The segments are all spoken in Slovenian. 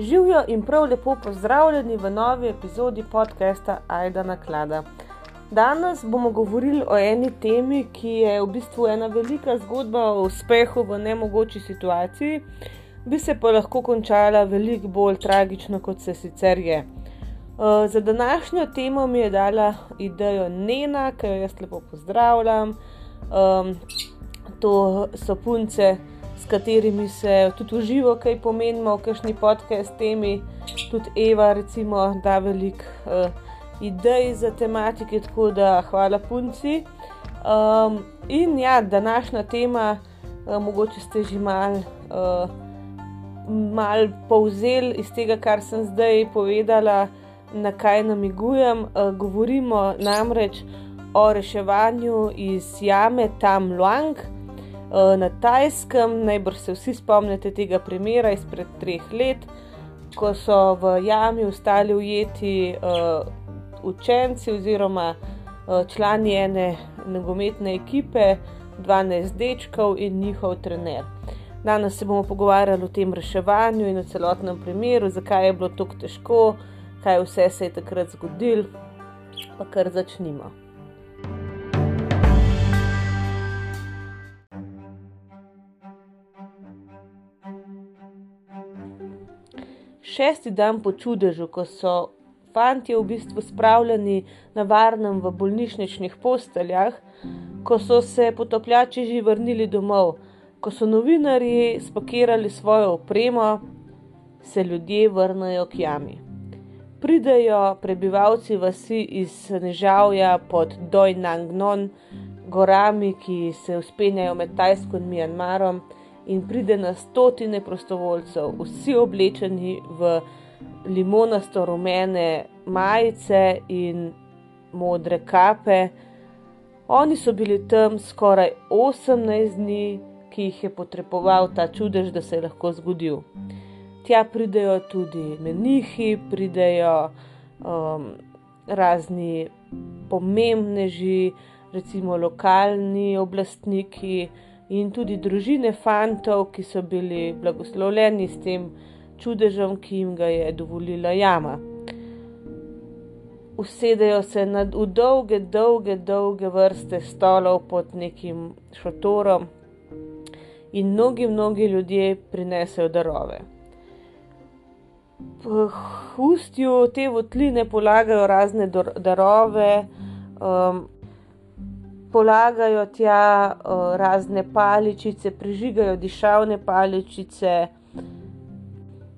Živijo in prav lepo pozdravljeni v novi epizodi podcasta Aida na Klada. Danes bomo govorili o eni temi, ki je v bistvu ena velika zgodba o uspehu v nemogoči situaciji, bi se pa lahko končala veliko bolj tragično, kot se sicer je. Uh, za današnjo temo mi je dala idejo Nena, ki jo jaz lepo pozdravljam. Um, to so punce, s katerimi se tudi uživo kaj pomenimo, v kakšni podcast temi. Tudi Eva, recimo, da veliko uh, idej za tematike, tako da hvala punci. Um, in ja, današnja tema, uh, mogoče ste že mal. Uh, Mal povzel iz tega, kar sem zdaj povedala, na kaj namigujem. Govorimo namreč o reševanju iz jame Tam Luang, Eh, na Tajskem. Najbrž se vsi spomnite tega primera izpred treh let, ko so v jami ostali ujeti uh, učenci oziroma uh, člani ene nogometne ekipe, 12 dečkov in njihov trener. Danes se bomo pogovarjali o tem reševanju in o celotnem primeru, zakaj je bilo tako težko, kaj vse se je takrat zgodilo, pa kar začnimo. Šesti dan po čudežu, ko so fanti v bistvu spravljeni na varnem v bolnišničnih posteljah, ko so se potopljači že vrnili domov, ko so novinarji spakirali svojo opremo, se ljudje vrnajo k jami. Pridejo prebivalci vasi iz Nežavja pod Dojnangnon, gorami, ki se uspenjajo med Tajsko in Mjanmarom in pride na stotine prostovoljcev, vsi oblečeni v limonasto rumene majice in modre kape. Oni so bili tam skoraj 18 dni, ki jih je potreboval ta čudež, da se je lahko zgodil. Tja pridejo tudi menihi, pridejo um, razni pomembneži, recimo lokalni oblastniki, in tudi družine fantov, ki so bili blagoslovljeni s tem čudežem, ki jim ga je dovolila jama. Usedejo se na dolge, dolge, dolge vrste stolov pod nekim šotorom in mnogi, mnogi ljudje prinesejo darove. V ustju te votline polagajo razne darove, um, polagajo tja uh, razne paličice, prižigajo dišavne paličice,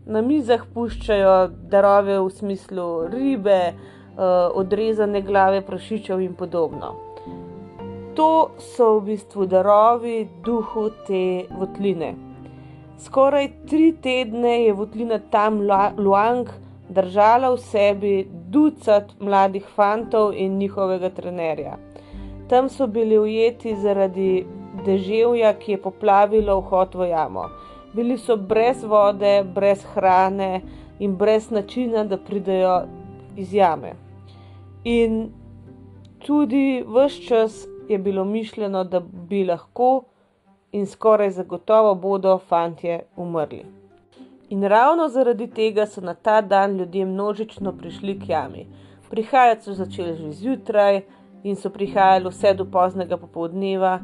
na mizah puščajo darove v smislu ribe, uh, odrezane glave prašičev in podobno. To so v bistvu darovi duhu te votline. Skoraj tri tedne je votlina tam Luang držala v sebi ducat mladih fantov in njihovega trenerja. Tam so bili ujeti zaradi deževja, ki je poplavilo vhod v jamo. Bili so brez vode, brez hrane in brez načina, da pridejo iz jame. In tudi vse čas je bilo mišljeno, da bi lahko in skoraj zagotovo bodo fantje umrli. In ravno zaradi tega so na ta dan ljudje množično prišli k jami. Prihajati so začeli že zjutraj, in so prihajali vse do poznega popoldneva.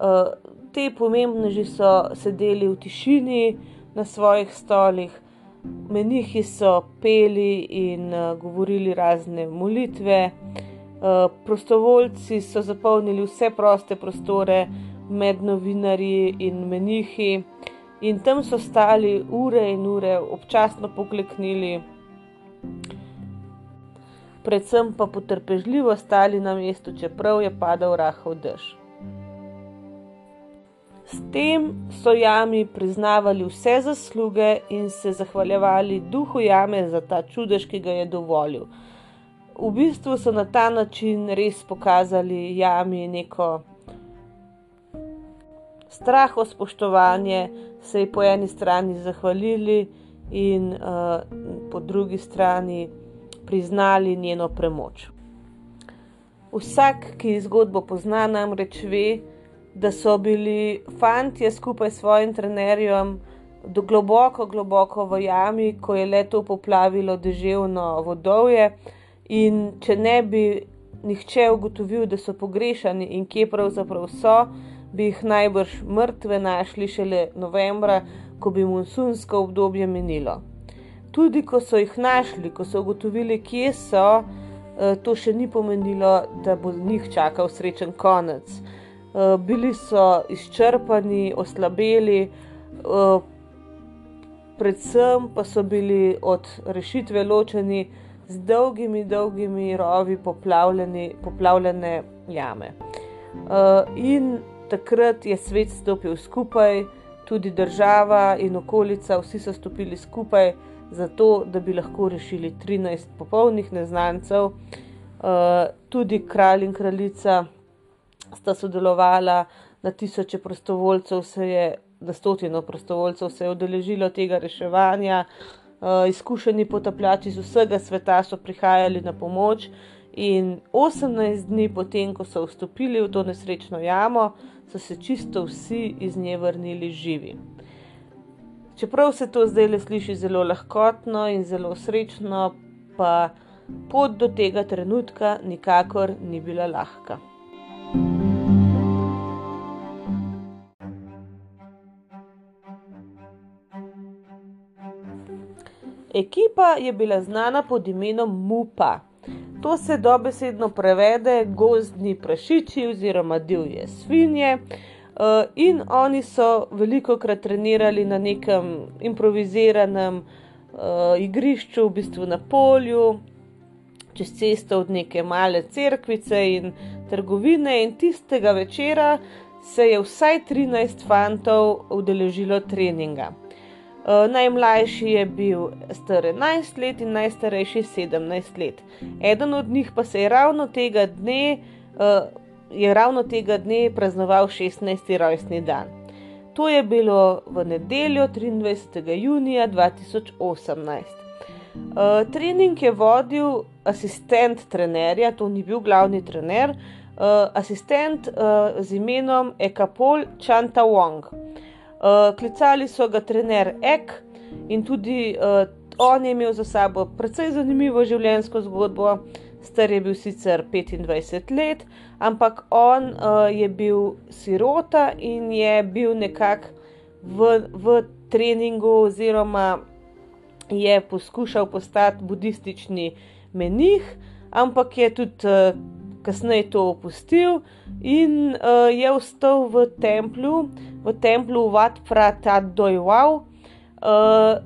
Uh, te pomembneži so sedeli v tišini na svojih stolih, menihi so peli in uh, govorili razne molitve, uh, prostovoljci so zapolnili vse proste prostore med novinarji in menihi. In tam so stali ure in ure, občasno pokleknili, predvsem pa potrpežljivo stali na mestu, čeprav je padal rahel dež. S tem so jami priznavali vse zasluge in se zahvaljevali duhu jame za ta čudež, ki ga je dovolil. V bistvu so na ta način res pokazali jami neko straho spoštovanje, se ji po eni strani zahvalili in uh, po drugi strani priznali njeno premoč. Vsak, ki zgodbo pozna, namreč ve, da so bili fanti skupaj s svojim trenerjem do globoko, globoko v jami, ko je le to poplavilo deževno vodovje. In če ne bi nihče ugotovil, da so pogrešani in kje pravzaprav so, bi jih najbrž mrtve našli šele novembra, ko bi monsunsko obdobje minilo. Tudi ko so jih našli, ko so ugotovili, kje so, eh, to še ni pomenilo, da bo njih čakal srečen konec. Eh, bili so izčrpani, oslabeli, eh, predvsem pa so bili od rešitve ločeni z dolgimi, dolgimi rovi poplavljene jame. In takrat je svet stopil skupaj, tudi država in okolica, vsi so stopili skupaj, zato da bi lahko rešili 13 popolnih neznancev, uh, tudi kralj in kraljica sta sodelovala, na tisoče prostovoljcev se je, na stotino prostovoljcev se je odeležilo tega reševanja. Uh, izkušeni potapljači iz vsega sveta so prihajali na pomoč, in 18 dni potem, ko so vstopili v to nesrečno jamo, so se čisto vsi iz nje vrnili živi. Čeprav se to zdaj le sliši zelo lahkotno in zelo srečno, pa pot do tega trenutka nikakor ni bila lahka. Ekipa je bila znana pod imenom Mupa. To se dobesedno prevede gozdni prašiči oziroma divje svinje. Uh, in oni so veliko krat trenirali na nekem improviziranem uh, igrišču, v bistvu na polju, čez cesto od neke male cerkvice in trgovine. In tistega večera se je vsaj 13 fantov udeležilo treninga. Eh, najmlajši je bil star 11 let in najstarejši 17 let. Eden od njih pa se je ravno tega dne, uh, je ravno tega dne praznoval 16. rojstni dan. To je bilo v nedeljo 23. junija 2018. Uh, eh, trening je vodil asistent trenerja, to ni bil glavni trener, uh, asistent uh, z imenom Ekapol Chanta Wong. Uh, Uh, klicali so ga trener Ek in tudi uh, on je imel za sabo precej zanimivo življenjsko zgodbo. Star je bil sicer 25 let, ampak on uh, je bil sirota in je bil nekako v, v treningu, oziroma je poskušal postati budistični menih, ampak je tudi uh, kasneje to opustil in uh, je ostal v templju v templu Vatprata Dojval uh,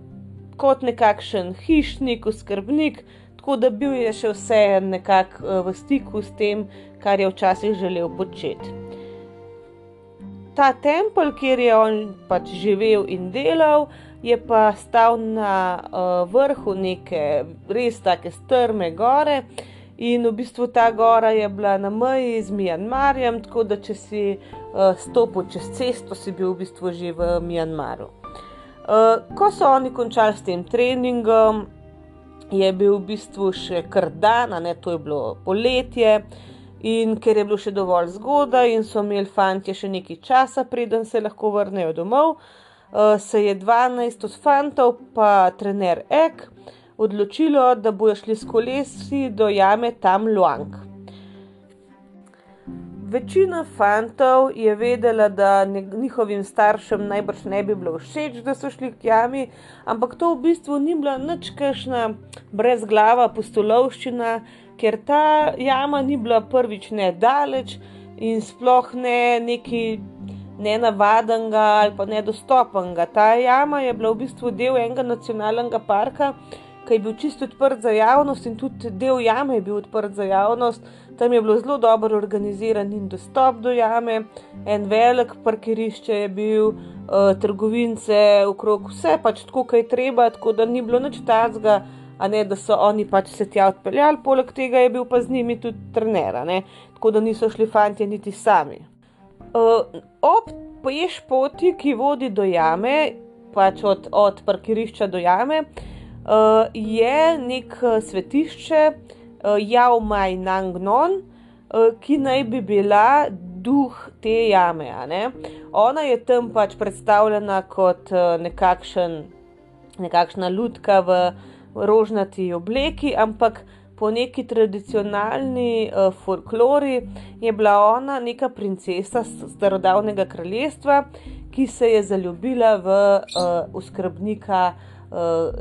kot nekakšen hišnik, skrbnik, tako da bil je še vse nekako uh, v stiku s tem, kar je včasih želel početi. Ta tempelj, kjer je on pač živel in delal, je pa stal na uh, vrhu neke res tako strme gore. In v bistvu ta gora je bila na meji z Mjanmarjem, tako da če si uh, stopil čez cesto, si bil v bistvu že v Mjanmaru. Uh, ko so oni končali s tem treningom, je bil v bistvu še kar dan, ne to je bilo poletje. In ker je bilo še dovolj zgodaj, in so imeli fanti še nekaj časa, preden se lahko vrnejo domov, uh, se je 12 od fantov, pa trener Ek, odločilo, da bojo šli s kolesi do jame tam Luang. Večina fantov je vedela, da njihovim staršem najbrž ne bi bilo všeč, da so šli k jami, ampak to v bistvu ni bila ničkajšna brezglava postolovščina, ker ta jama ni bila prvič ne daleč in sploh ne neki nenavadnega ali pa nedostopnega. Ta jama je bila v bistvu del enega nacionalnega parka, ki je bil čisto odprt za javnost in tudi del jame je bil odprt za javnost. Tam je bilo zelo dobro organiziran in dostop do jame, en velik parkirišče je bil, uh, trgovince okrog, vse pač tako, kot je treba, tako da ni bilo nič tazga, a ne da so oni pač se tja odpeljali, poleg tega je bil pa z njimi tudi trener, tako da niso šli fanti niti sami. Uh, ob poješ poti, ki vodi do jame, pač od, od parkirišča do jame, uh, je nek uh, svetišče uh, Yao Mai Nangnon, uh, ki naj bi bila duh te jame. Ona je tam pač predstavljena kot nekakšen, nekakšna ljudka v rožnati obleki, ampak po neki tradicionalni uh, folklori je bila ona neka princesa starodavnega kraljestva, ki se je zaljubila v uh, oskrbnika uh,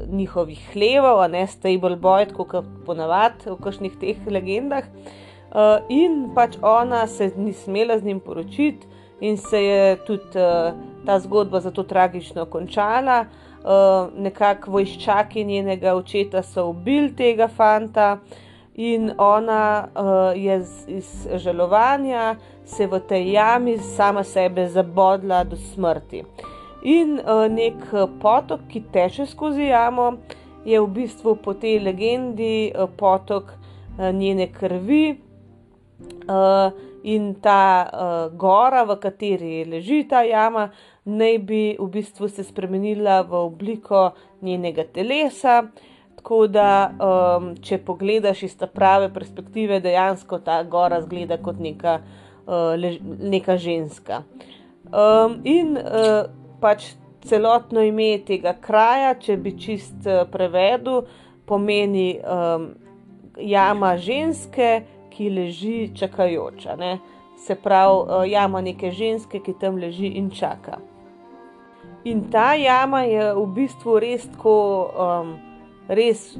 njihovih hlevov, a ne stable boy, kot ponavadi v kakšnih teh legendah. Uh, in pač ona se ni smela z njim poročiti, in se je tudi uh, ta zgodba zato tragično končala. Uh, nekako vojščaki njenega očeta so ubili tega fanta, in ona uh, je z, iz žalovanja se v tej jami sama sebe zabodla do smrti. In uh, nek potok, ki teče skozi jamo, je v bistvu po tej legendi uh, potok uh, njene krvi. Uh, in ta uh, gora, v kateri leži ta jama, naj bi v bistvu se spremenila v obliko njenega telesa. Tako da, um, če pogledaš iz te prave perspektive, dejansko ta gora zgleda kot neka, uh, lež, neka ženska. Um, in uh, pač celotno ime tega kraja, če bi čist uh, prevedel, pomeni um, jama ženske, ki leži čakajoča. Ne? Se pravi, uh, jama neke ženske, ki tam leži in čaka. In ta jama je v bistvu res tako. Um, res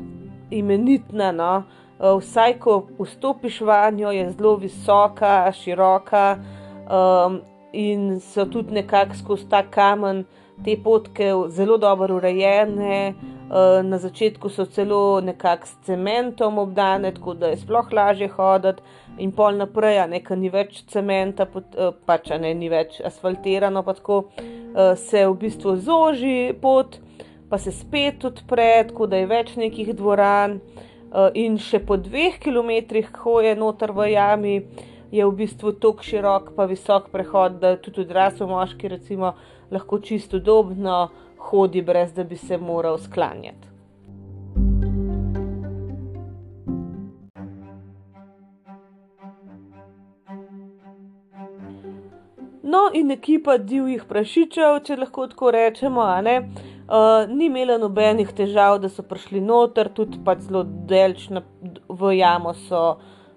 imenitna. No? Eh, vsaj, ko vstopiš v njo, je zelo visoka, široka um, in so tudi nekako skozi ta kamen te potke zelo dobro urejene. Uh, na začetku so celo nekako s cementom obdane, tako da je sploh lažje hoditi, in pol naprej, a nekaj ni več cementa, uh, pač ne ni več asfaltirano, pa tako uh, se v bistvu zoži pot pa se spet odpre, tako da je več nekih dvoran. Eh, in še po dveh kilometrih, ko je noter v jami, je v bistvu tako širok, pa visok prehod, da tudi odrasli moški, recimo, lahko čisto udobno hodi, brez da bi se moral sklanjati. No, in ekipa divjih prašičev, če lahko tako rečemo, a ne. Uh, ni imela nobenih težav, da so prišli noter, tudi pač zelo delčno v jamo so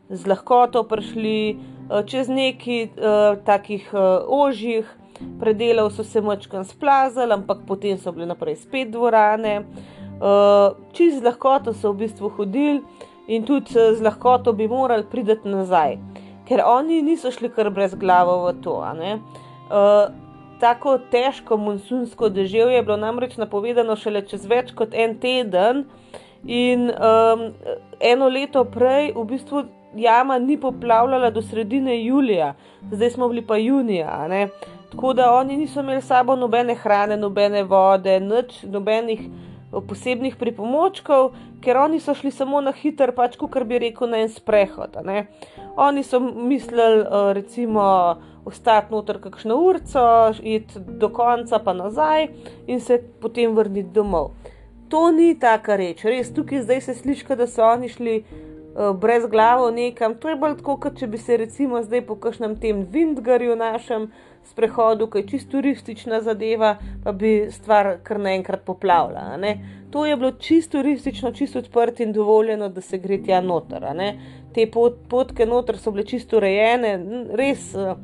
z lahkoto prišli, uh, čez neki uh, takih uh, ožjih predelov so se močkam splazali, ampak potem so bile naprej spet dvorane. Uh, čez lahkoto so v bistvu hodili in tudi z lahkoto bi morali priti nazaj, ker oni niso šli kar brez glave v to tako težko monsunsko deževje je bilo namreč napovedano šele čez več kot en teden, in um, eno leto prej v bistvu jama ni poplavljala do sredine julija, zdaj smo bili pa junija. Ne? Tako da oni niso imeli sabo nobene hrane, nobene vode, nič, nobenih posebnih pripomočkov, ker oni so šli samo na hiter, pač kot bi rekel, na en sprehod. Oni so mislili, uh, recimo, ostati noter kakšno urco, iti do konca, pa nazaj in se potem vrniti domov. To ni taka reč, res tukaj zdaj se sliši, da so oni šli uh, brez glave nekam. To je bolj tako, kot če bi se recimo zdaj po kakšnem tem Vindgarju našem sprehodu, ki je čisto turistična zadeva, pa bi stvar kar naenkrat poplavila. To je bilo čisto turistično, čisto odprto in dovoljeno, da se gre tja noter. Te pot, potke noter so bile čisto urejene, res. Uh,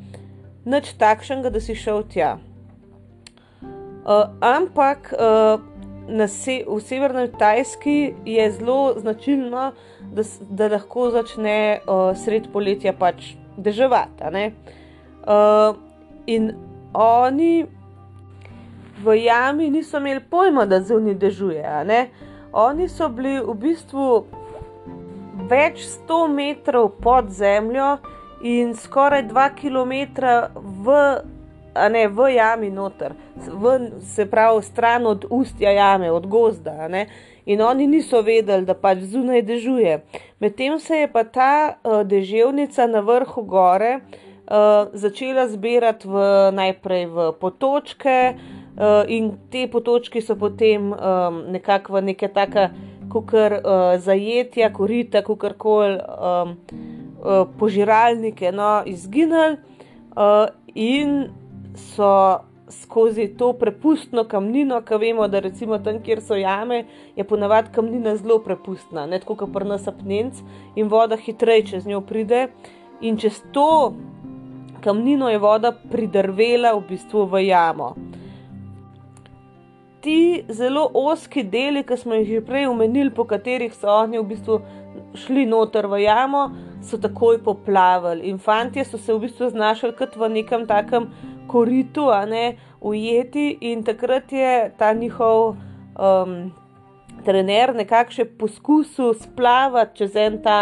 nič takšnega, da si šel tja. Uh, ampak uh, se, v severni Tajski je zelo značilno, da, da lahko začne uh, sred poletja pač deževati. Uh, in oni v jami niso imeli pojma, da zunaj dežuje. Oni so bili v bistvu več sto metrov pod zemljo in skoraj dva km v, ne, v jami noter, v, se pravi, stran od ustja jame, od gozda. In oni niso vedeli, da pač zunaj dežuje. Medtem se je pa ta uh, deževnica na vrhu gore uh, začela zbirati v, najprej v potočke, uh, in te potočke so potem um, nekako v neke taka, kot uh, zajetja, korita, kako koli. Um, Eh, požiralnike no, izginili, uh, in so skozi to prepustno kamnino, ki vemo, da recimo tam, kjer so jame, je ponavadi kamnina zelo prepustna, ne tako kot pri nas apnenc in voda hitreje čez njo pride. In čez to kamnino je voda pridrvela v bistvu v jamo. Ti zelo oski deli, ki smo jih že prej omenili, po katerih so oni v bistvu šli noter v jamo, so takoj poplavili. In fanti so se v bistvu znašli kot v nekem takem koritu, a ne ujeti, in takrat je ta njihov um, trener nekako še poskusil splavati čez en ta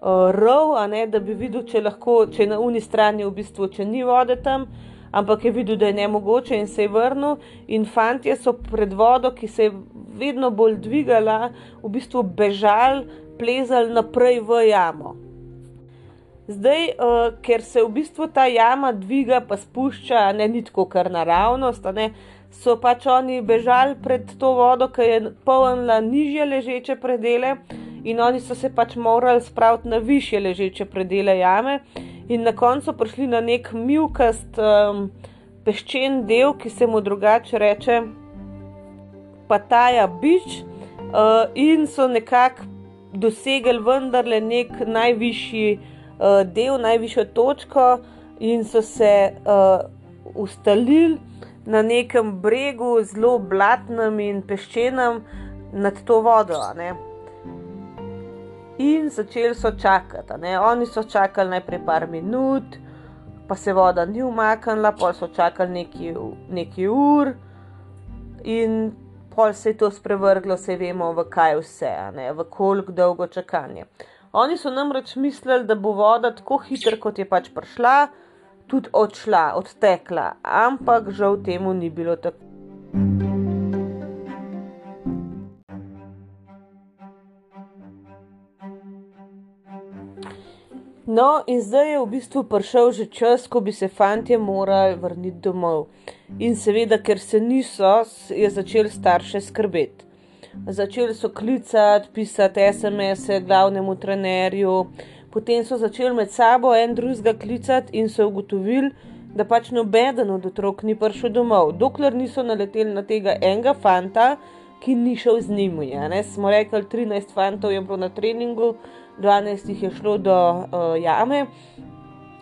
uh, rov, ne, da bi videl, če lahko, če na uni strani v bistvu, če ni vode tam. Ampak je videl, da je ne mogoče, in se je vrnil. In fanti so pred vodo, ki se je vedno bolj dvigala, v bistvu bežali, plezali naprej v jamo. Zdaj, uh, ker se v bistvu ta jama dviga, pa spušča, ne tako kar naravnost, ne, so pač oni bežali pred to vodo, ki je polnila nižje ležeče predele, in oni so se pač morali spraviti na više ležeče predele jame, in na koncu prišli na nek milkast um, peščen del, ki se mu drugače reče Pataja Bič, uh, in so nekako dosegli vendarle nek najvišji uh, del, najvišjo točko, in so se uh, ustalili na nekem bregu, zelo blatnem in peščenem nad to vodo. In začeli so čakati. Oni so čakali najprej par minut, pa se voda ni umaknila, pa so čakali nekaj ur, in pol se je to spremenilo, se vemo, v kaj vse, v koliko dolgo čakanje. Oni so namreč mislili, da bo voda tako hitra, kot je pač prišla, tudi odšla, odtekla, ampak žal temu ni bilo tako. No, in zdaj je v bistvu prišel že čas, ko bi se fanti morali vrniti domov. In seveda, ker se niso, je začel starše skrbeti. Začeli so klicati, pisati SMS-e glavnemu trenerju, potem so začeli med sabo en drugega klicati in so ugotovili, da pač noben od otrok ni prišel domov, dokler niso naleteli na tega enega fanta, ki ni šel z njimi. Smo rekli, 13 fantov je bilo na treningu, 12 jih je šlo do uh, jame.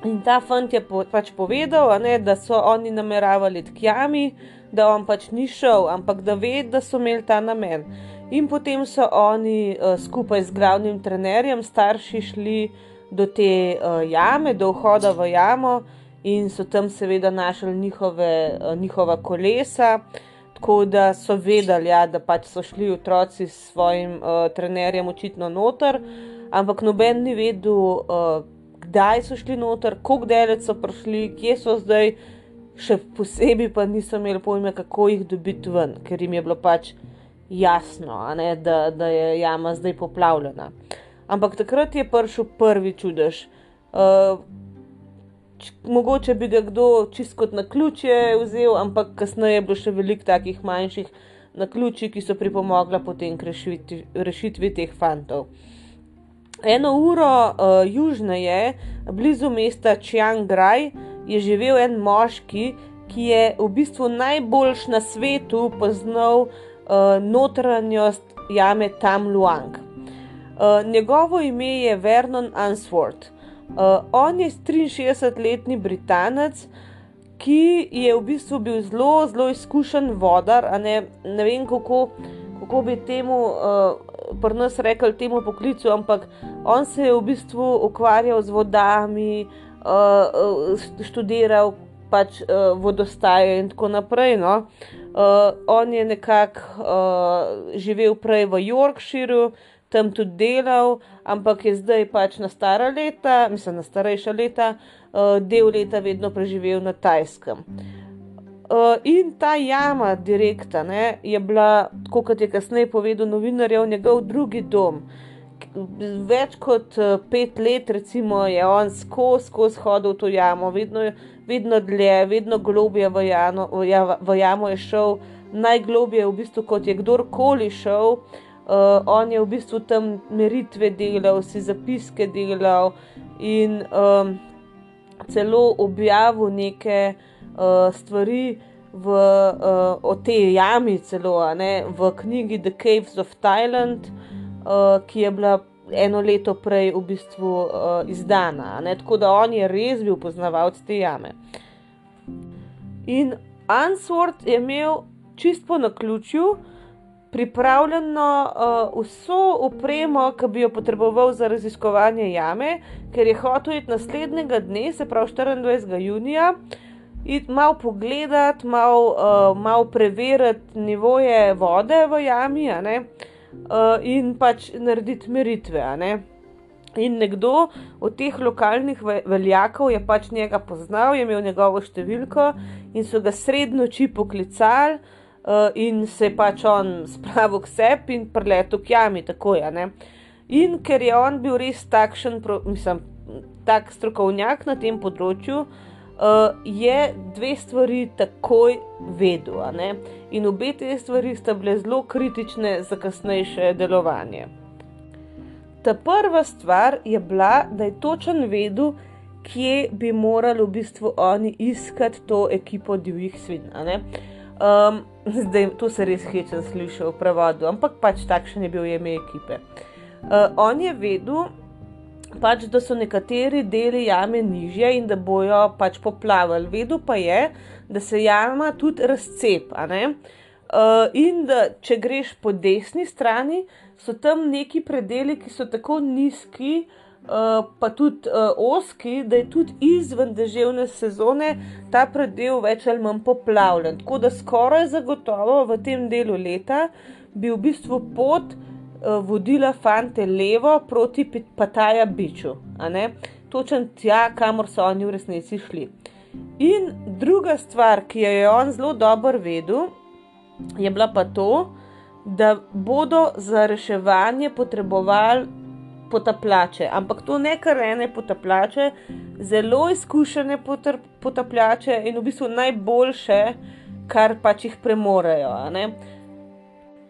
In ta fant je po, pač povedal, ne, da so oni nameravali k jami, da on pač ni šel, ampak da ve, da so imeli ta namen. In potem so oni uh, skupaj z glavnim trenerjem, starši, šli do te uh, jame, do vhoda v jamo, in so tam seveda našli njihove, uh, njihova kolesa. Tako da so vedeli, ja, da pač so šli otroci s svojim uh, trenerjem očitno noter. Ampak noben ni vedel, uh, kdaj so šli noter, kako daleč so prišli, kje so zdaj, še posebej pa niso imeli pojma, kako jih dobiti ven, ker jim je bilo pač jasno, ne, da, da je jama zdaj poplavljena. Ampak takrat je prišel prvi čudež. Uh, Mogoče bi ga kdo čist kot na ključe vzel, ampak kasneje je bilo še veliko takih manjših na ključi, ki so pripomogla potem k rešitvi, rešitvi teh fantov. Eno uro uh, južneje, blizu mesta Čiangraj, je živel en moški, ki je v bistvu najboljš na svetu poznal uh, notranjost jame Tam Luang. Uh, njegovo ime je Vernon Answorth. Uh, on je 63-letni Britanec, ki je v bistvu bil zelo, zelo izkušen vodar. Ne, ne vem, kako, kako bi temu. Uh, pri nas rekli temu poklicu, ampak on se je v bistvu ukvarjal z vodami, uh, študiral pač uh, vodostaje in tako naprej. No. Uh, on je nekako uh, živel prej v Yorkshireu, tam tudi delal, ampak je zdaj pač na stara leta, mislim na starejša leta, uh, del leta vedno preživel na Tajskem. Uh, in ta jama, direkta, ne, je bila, kot je kasneje povedal novinarjev, njegov drugi dom. Več kot pet let, recimo, je on skozi skos hodil v to jamo, vedno, vedno dlje, vedno globje v, jano, v, ja, v jamo je šel, najglobje v bistvu, kot je kdorkoli šel. Uh, on je v bistvu tam meritve delal, si zapiske delal in um, celo objavil neke uh, stvari v, uh, o tej jami, celo ne, v knjigi The Caves of Thailand, uh, ki je bila eno leto prej v bistvu uh, izdana. Ne, tako da on je res bil poznavalec te jame. In Answorth je imel čist po naključju pripravljeno uh, vso opremo, ki bi jo potreboval za raziskovanje jame, ker je hotel iti naslednjega dne, se pravi 24. junija, in malo pogledati, malo uh, mal preveriti nivoje vode v jami, uh, in pač narediti meritve. In nekdo od teh lokalnih veljakov je pač njega poznal, je imel njegovo številko in so ga srednjo noči poklicali, uh, in se je pač on spravil k sebi in preletel k jami, tako je. Ne? In ker je on bil res takšen, mislim, tak strokovnjak na tem področju, uh, je dve stvari takoj vedel. In obe te stvari sta bile zelo kritične za kasnejše delovanje. Ta prva stvar je bila, da je točen vedel, kje bi morali v bistvu oni iskati to ekipo divjih svin. Um, zdaj, to se res hečem slišal v prevodu, ampak pač takšen je bil ime ekipe. Uh, on je vedel, pač, da so nekateri deli jame nižje in da bojo pač poplavili. Vedel pa je, da se jama tudi razcepa. Uh, in da če greš po desni strani, so tam neki predeli, ki so tako nizki, uh, Eh, pa tudi uh, oski, da je tudi izven deževne sezone ta predel več ali manj poplavljen. Tako da skoraj zagotovo v tem delu leta bi v bistvu pot vodila fante levo proti Pataja Biču, točen tja, kamor so oni v resnici šli. In druga stvar, ki jo je on zelo dobro vedel, je bila pa to, da bodo za reševanje potrebovali potapljače, ampak to ne kar ene potapljače, zelo izkušene potapljače in v bistvu najboljše, kar pač jih premorejo.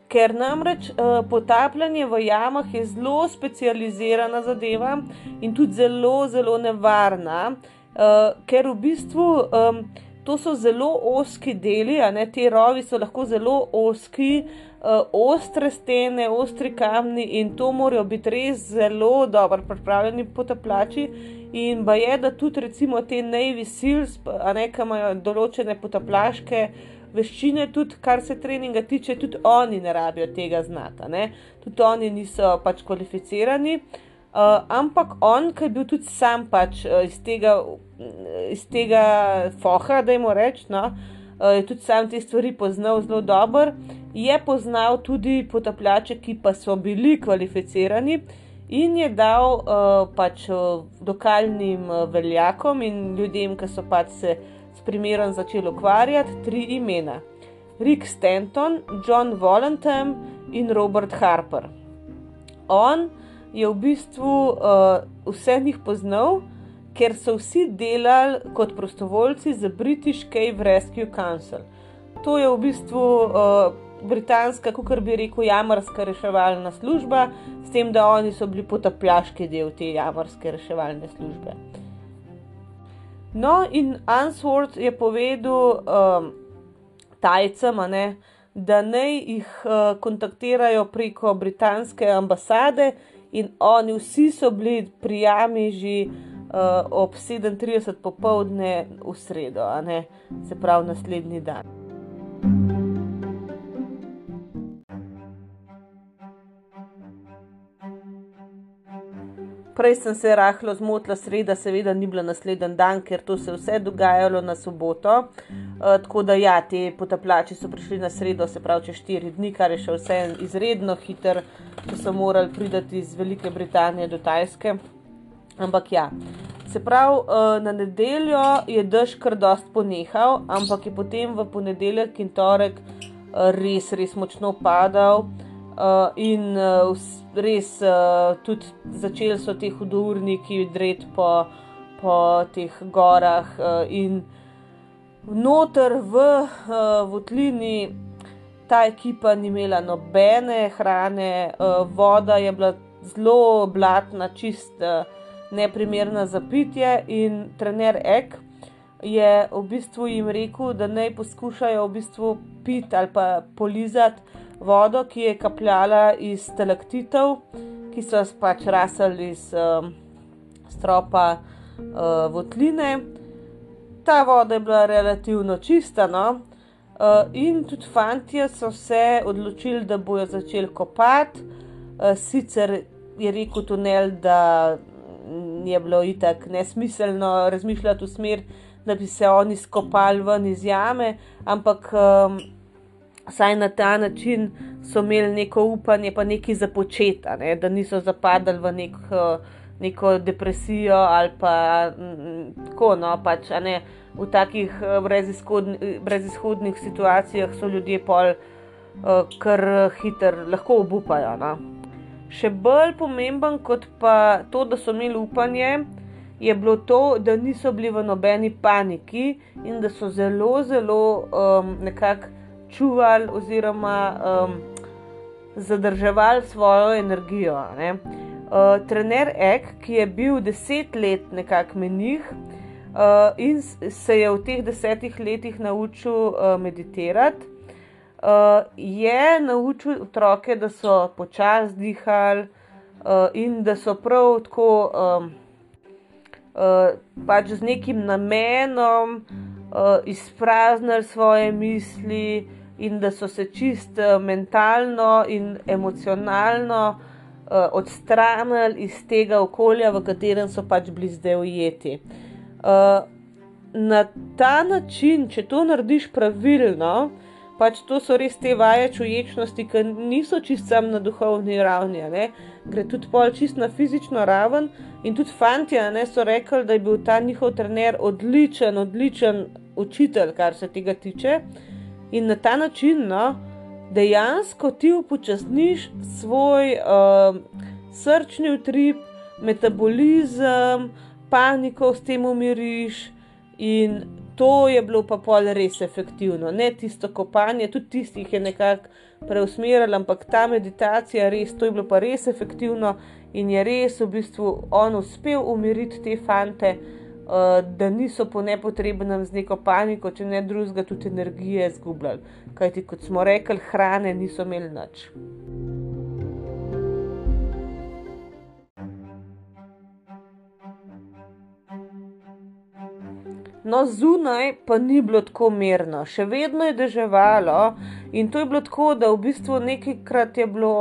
Ker namreč uh, potapljanje v jamah je zelo specializirana zadeva in tudi zelo, zelo nevarna, uh, ker v bistvu um, to so zelo oski deli, ne ti rovi so lahko zelo oski, uh, uh, ostre stene, ostri kamni in to morajo biti res zelo dobro pripravljeni potapljači. In pa je, da tudi recimo te Navy Seals, ne kam imajo določene potapljaške veščine, tudi kar se treninga tiče, tudi oni ne rabijo tega znati, tudi oni niso pač kvalificirani. Uh, ampak on, ki je bil tudi sam pač, uh, iz, tega, iz tega foha, da jim rečem, no, uh, je tudi sam te stvari poznal zelo dobro je poznal tudi potapljače, ki pa so bili kvalificirani in je dal uh, pač uh, lokalnim uh, veljakom in ljudem, ki so pač se s primerom začeli ukvarjati, tri imena: Rick Stanton, John Volantham in Robert Harper. On je v bistvu uh, vse njih poznal. Ker so vsi delali kot prostovoljci za British Cave Rescue Council. To je v bistvu uh, britanska, kot bi rekel, jamarska reševalna služba, s tem, da oni so bili potapljaški del te jamarske reševalne službe. No, in Answorth je povedal um, Tajcem, ne, da naj jih uh, kontaktirajo preko britanske ambasade, in oni vsi so bili prijami že uh, ob 37 popovdne v sredo, se pravi naslednji dan. Prej sem se rahlo zmotila, sreda, seveda ni bila naslednji dan, ker to se vse dogajalo na soboto. Uh, tako da, ja, ti potapljači so prišli na sredo, se pravi, čez štiri dni, kar je še vse izredno hiter, ko so morali priti iz Velike Britanije do Tajske. Ampak ja, se pravi, uh, na nedeljo je dež kar dost ponehal, ampak je potem v ponedeljek in torek uh, res, res močno padal. Uh, in uh, res uh, tudi začeli so ti hudourniki dret po, po teh gorah, uh, in noter v uh, Votlini ta ekipa ni imela nobene hrane, uh, voda je bila zelo blatna, čist uh, neprimerna za pitje. In trener Ek je v bistvu jim rekel, da naj poskušajo v bistvu piti ali pa polizati vodo, ki je kapljala iz stalaktitev, ki so pač rasli iz um, stropa uh, votline. Ta voda je bila relativno čista, no? uh, in tudi fanti so se odločili, da bojo začeli kopati. Uh, sicer je rekel tunel, da je bilo itak nesmiselno razmišljati v smer, da bi se oni skopali ven iz jame, ampak um, vsaj na ta način so imeli neko upanje, pa nekaj započeta, ne? da niso zapadali v nek, neko depresijo ali pa mm, tako, no, pač, ne, v takih brezizhodnih situacijah so ljudje pol kar hiter, lahko obupajo. No? Še bolj pomemben kot pa to, da so imeli upanje, je bilo to, da niso bili v nobeni paniki in da so zelo, zelo um, nekako čuvali oziroma um, zadrževali svojo energijo. Uh, trener Ek, ki je bil deset let nekako menih uh, in se je v teh desetih letih naučil uh, meditirati, uh, je naučil otroke, da so počasi dihali uh, in da so prav tako um, uh, pač z nekim namenom uh, izpraznili svoje misli in da so se čist uh, mentalno in emocionalno uh, odstranili iz tega okolja, v katerem so pač bili zdaj ujeti. Uh, na ta način, če to narediš pravilno, pač to so res te vaje čuječnosti, ki niso čist sam na duhovni ravni, ne? gre tudi pol čist na fizično raven. In tudi fanti so rekli, da je bil ta njihov trener odličen, odličen učitelj, kar se tega tiče. In na ta način no, dejansko ti upočasniš svoj uh, srčni utrip, metabolizem, paniko s tem umiriš. In to je bilo pa pol res efektivno, ne tisto kopanje, tudi tistih je nekako preusmerilo, ampak ta meditacija, res, to je bilo pa res efektivno in je res v bistvu on uspel umiriti te fante. Eh, da niso po nepotrebnem z neko paniko, če ne drugega, tudi energije izgubljali. Kajti, kot smo rekli, hrane niso imeli nič. No, zunaj pa ni bilo tako mirno, še vedno je deževalo in to je bilo tako, da v bistvu nekajkrat je bilo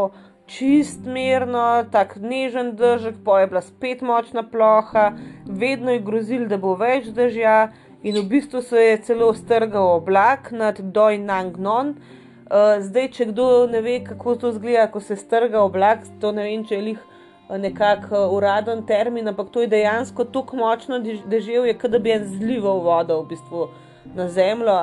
čist mirno, tako nežen držek, pa je bila spet močna ploha, vedno je grozil, da bo več dežja, in v bistvu se je celo strgal oblak nad Dojnangnon. Uh, zdaj, če kdo ne ve, kako to zgleda, ko se strga oblak, to ne vem, če je jih eh, nekako uh, uraden termin, ampak to je dejansko tako močno deževje, kot da bi en zlival vodo v bistvu na zemljo,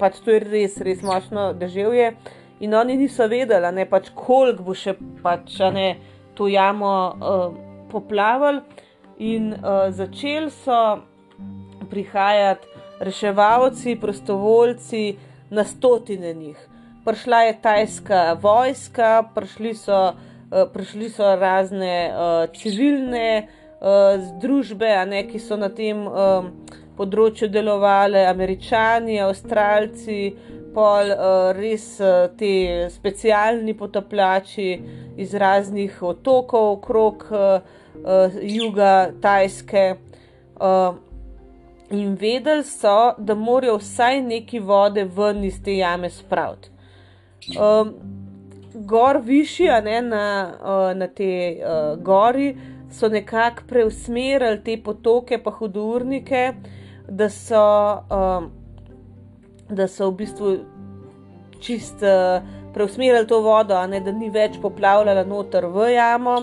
pač to je res, res močno deževje. In oni niso vedeli, ne, pač, koliko bo še pač, ne, to jamo uh, poplavili. In uh, začeli so prihajati reševalci, prostovoljci, na stotine njih. Prišla je tajska vojska, prišli so, uh, prišli so razne uh, civilne uh, združbe, ne, ki so na tem uh, področju delovali, američani, avstralci pol uh, res uh, ti specialni potapljači iz raznih otokov okrog uh, uh, juga Tajske. Uh, in vedeli so, da morajo vsaj neki vode ven iz te jame spraviti. Um, gor višji, ne, na, uh, na te uh, gori, so nekako preusmerili te potoke, pa hudurnike, da so. Um, da so v bistvu čist uh, preusmerili to vodo, ne, da ni več poplavljala noter v jamo.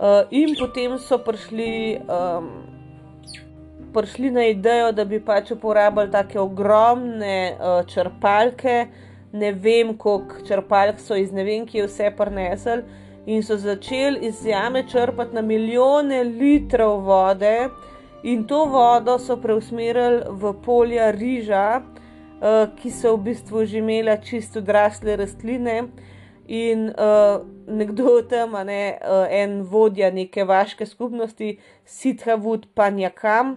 Uh, in potem so prišli, um, prišli na idejo, da bi pač uporabljali tako ogromne uh, črpalke. Ne vem, koliko črpalk so iz ne vem, ki je vse prnesel, in so začeli iz jame črpati na milijone litrov vode, in to vodo so preusmerili v polja riža, uh, ki so v bistvu že imele čisto odrasle rastline. In uh, nekdo tam, ne, uh, en vodja neke vaške skupnosti, Sithavud Panjakam,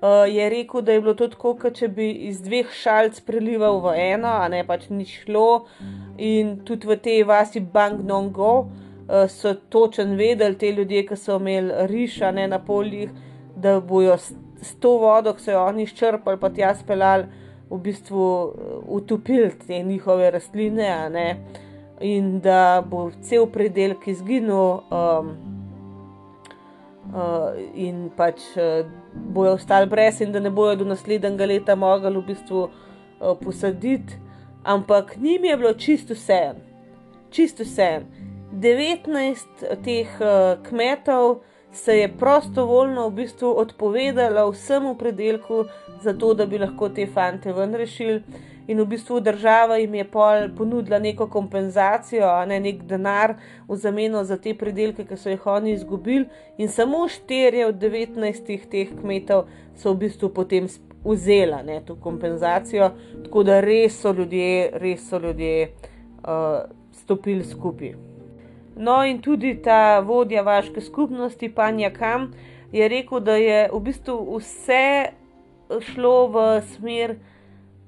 uh, je rekel, da je bilo to tako, kot če bi iz dveh šalc prelival v eno, a ne pač ni šlo. In tudi v tej vasi Bang Nongo uh, so točen vedeli te ljudje, ki so imeli riša ne, na poljih, da bojo s, to vodo, ki so jo oni izčrpali, pa tja speljali, v bistvu utopili te njihove rastline in da bo cel predelek izginil, um, uh, in pač uh, bojo ostali brez, in da ne bojo do naslednjega leta mogli v bistvu uh, posaditi. Ampak njim je bilo čisto vse, čisto vse. 19 teh uh, kmetov se je prostovoljno v bistvu odpovedalo vsemu predelku, zato da bi lahko te fante ven rešili. In v bistvu država jim je ponudila neko kompenzacijo, ne nek denar v zameno za te predelke, ki so jih oni izgubili, in samo štirje od 19 teh kmetov so v bistvu potem vzela ne, to kompenzacijo, tako da res so ljudje, res so ljudje uh, stopili skupaj. No, in tudi ta vodja vaške skupnosti, Panja Kam, je rekel, da je v bistvu vse šlo v smer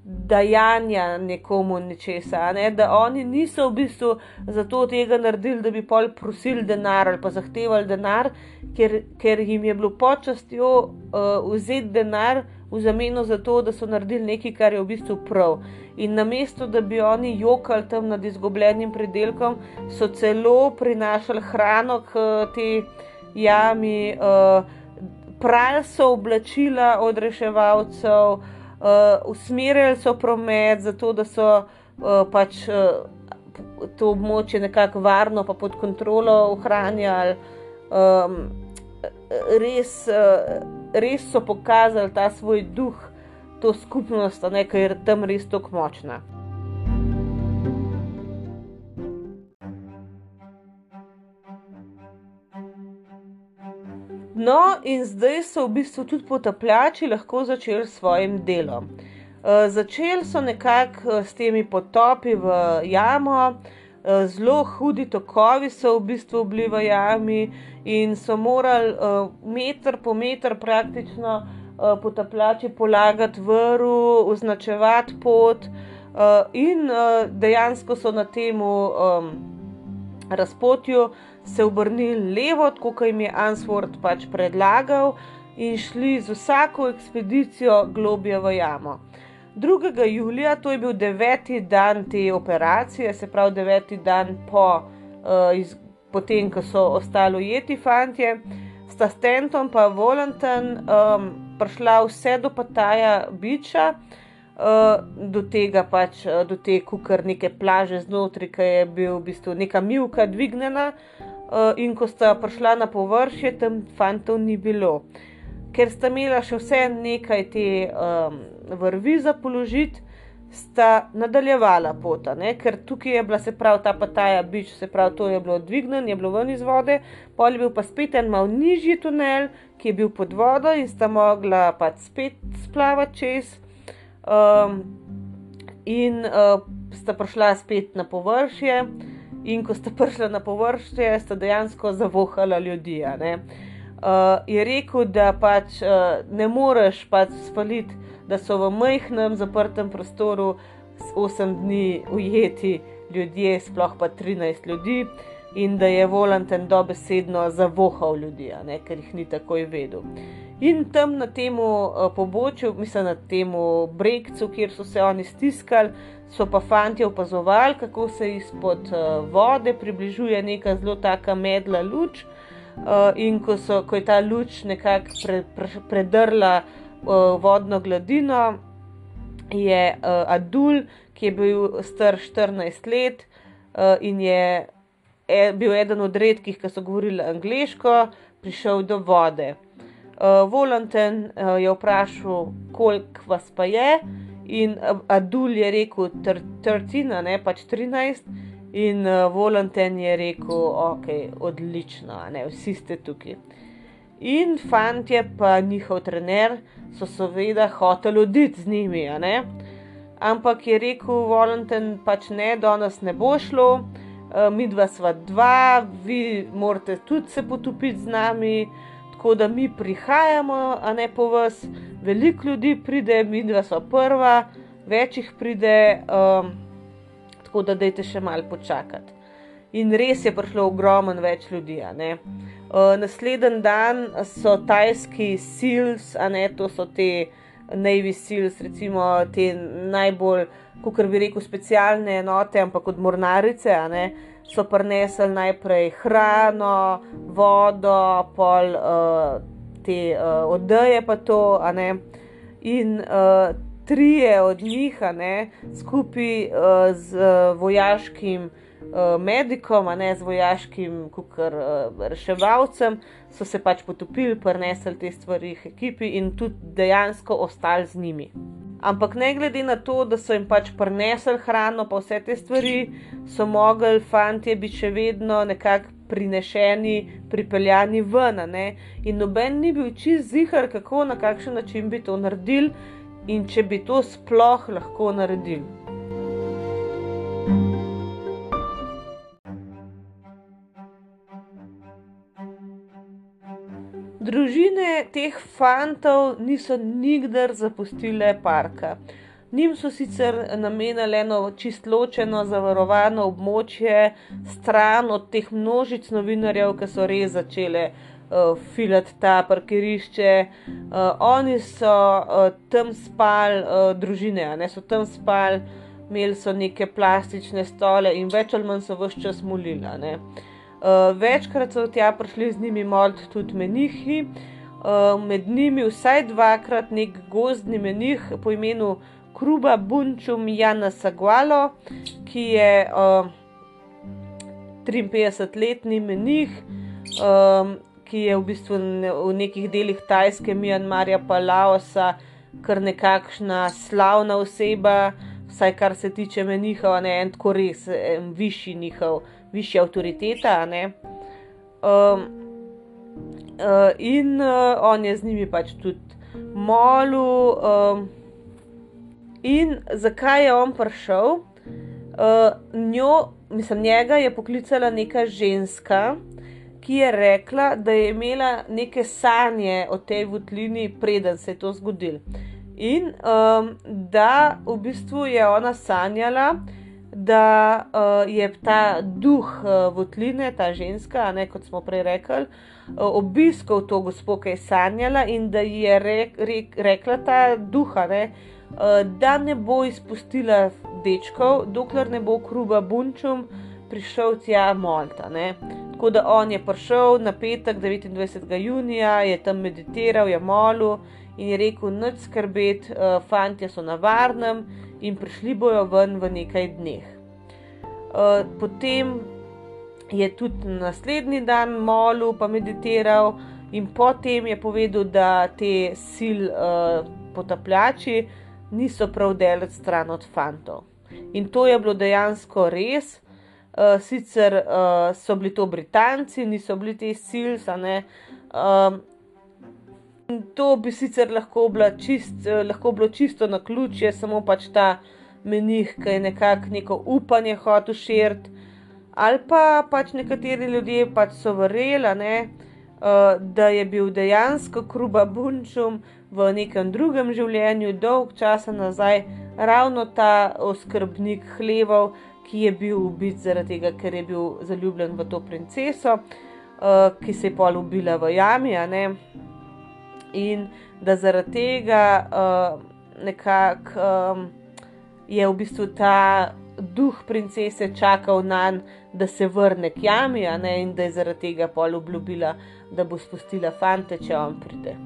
dajanja nekomu nečesa, ne? da oni niso v bistvu zato tega naredili, da bi pol prosili denar ali pa zahtevali denar, ker, ker jim je bilo počastjo uh, vzeti denar v zameno za to, da so naredili nekaj, kar je v bistvu prav. In namesto, da bi oni jokali tam nad izgubljenim predelkom, so celo prinašali hrano k te jami, uh, prali so oblačila od reševalcev uh, usmerjali so promet, zato da so uh, pač uh, to območje nekako varno, pa pod kontrolo ohranjali. Um, res, uh, res so pokazali ta svoj duh, to skupnost, ker je tam res tako močna. No, in zdaj so v bistvu tudi potapljači lahko začeli s svojim delom. Uh, začeli so nekako uh, s temi potopi v jamo, zelo hudi tokovi so v bistvu bili v jami in so morali uh, meter po meter praktično uh, potapljači polagati vrhu, označevati pot, in dejansko so na tem um, razpotju se obrnili levo, kot jim je Ansford pač predlagal, in šli z vsako ekspedicijo globje v jamo. 2. julija, to je bil deveti dan te operacije, se pravi deveti dan po, uh, iz, potem, ko so ostali ujeti fanti, sta Stenton in Volanten um, prišla vse do Pataja Biča. Uh, do tega pač, uh, do te kukarnike plaže znotraj, ki je bil v bistvu neka milka dvignjena, uh, in ko sta prišla na površje, tam fantov ni bilo. Ker sta imela še vse nekaj te um, vrvi za položiti, sta nadaljevala pot. Ker tukaj je bila se pravi ta pataja bič, se pravi to je bilo dvignjeno, je bilo ven iz vode, pol je bil pa spet en mal nižji tunel, ki je bil pod vodo in sta mogla pač spet splavati čez. Um, in uh, sta prišla spet na površje. In ko sta prišla na površje, sta dejansko zavohala ljudi. Uh, je rekel, da pač uh, ne moreš pač spaliti, da so v majhnem zaprtem prostoru 8 dni ujeti ljudje, sploh pa 13 ljudi, in da je volanten dobesedno zavohal ljudi, ker jih ni takoj vedel. In tam na tem uh, pobočju, mislim na tem brekcu, kjer so se oni stiskali, so pa fanti opazovali, kako se izpod uh, vode približuje neka zelo taka medla luč. Uh, in ko, so, ko je ta luč nekako pre, pre, predrla uh, vodno gladino, je uh, Adul, ki je bil star 14 let uh, in je e, bil eden od redkih, ki so govorili angliško, prišel do vode. Uh, Volanten uh, je vprašal, koliko vas pa je. In Adul je rekel, trtina, ne pač 13, in uh, Volanten je rekel, ok, odlično, ne, vsi ste tukaj. In fantje, pa njihov trener, so seveda hoteli oditi z njimi, ampak je rekel Volanten, pač ne, danes ne bo šlo. uh, mi dva sva dva, vi morate tudi se potopiti z nami, tako da mi prihajamo, a ne po vas, veliko ljudi pride, mi dva sva prva, več jih pride, um, tako da dajte še malo počakati. In res je prišlo ogromno več ljudi. Uh, Naslednji dan so tajski sils, a ne to so te Navy Seals, recimo te najbolj, kako bi rekel, specialne enote, ampak od mornarice, so prinesli najprej hrano, vodo, pol uh, te uh, odeje, pa to, in uh, trije od njih, skupaj uh, z uh, vojaškim uh, medikom, ne z vojaškim kukar, uh, reševalcem, so se pač potopili, prenesli te stvari v ekipi in tudi dejansko ostali z njimi. Ampak ne glede na to, da so jim pač prenesli hrano, pa vse te stvari, so mogli fanti biti še vedno nekako prinešeni, pripeljani ven. In noben ni bil čist zihar, kako na kakšen način bi to naredili in če bi to sploh lahko naredili. Družine teh fantov niso nikdar zapustile parka. Njim so sicer namenili eno čist ločeno, zavarovano območje, stran od teh množic novinarjev, ki so res začele uh, filati ta parkirišče. Uh, oni so uh, tam spali, uh, družine, ne so tam spali, imeli so neke plastične stole in več ali manj so vse čas molili. Uh, večkrat so tja prišli z njimi mod tudi menihi, uh, med njimi vsaj dvakrat nek gozdni menih po imenu Kruba Bunčum Jana Sagualo, ki je uh, 53-letni menih, um, ki je v bistvu v nekih delih Tajske, Mjanmarja pa Laosa kar nekakšna slavna oseba, vsaj kar se tiče menihov, ne en tako res, en višji njihov višja avtoriteta. Um, uh, in uh, on je z njimi pač tudi molil. Um, in zakaj je on prišel? Uh, njo, mislim, njega je poklicala neka ženska, ki je rekla, da je imela neke sanje o tej vutlini, preden se je to zgodilo. In um, da v bistvu je ona sanjala, da uh, je ta duh uh, votline, ta ženska, ne, kot smo prej rekli, uh, obiskal to gospo, ki je sanjala in da je rek, rek, rekla ta duha, ne, uh, da ne bo izpustila dečkov, dokler ne bo kruba bunčum prišel tja Malta. Ne. Tako da on je prišel na petek 29. junija, je tam meditiral, je molil in je rekel: Noč skrbeti, uh, fanti so na varnem in prišli bojo ven v nekaj dneh. Uh, potem je tudi naslednji dan molil, pa meditiral, in potem je povedal, da te sil uh, potapljači niso prav delati stran od fantov. In to je bilo dejansko res. Uh, sicer uh, so bili to Britanci, niso bili ti sil, uh, To bi sicer lahko, čist, eh, lahko bilo čisto na ključje, samo pač ta menih, ki je nekako neko upanje hotel širiti. Ali pa pač nekateri ljudje pač so verjeli, uh, da je bil dejansko Kruba Bunčum v nekem drugem življenju, dolg časa nazaj, ravno ta oskrbnik hlevov, ki je bil ubit zaradi tega, ker je bil zaljubljen v to princeso, uh, ki se je pol ubila v jami in da zaradi tega uh, nekako um, je v bistvu ta duh princese čakal na njega, da se vrne k jami, in da je zaradi tega pol obljubila, da bo spustila fante, če on pride.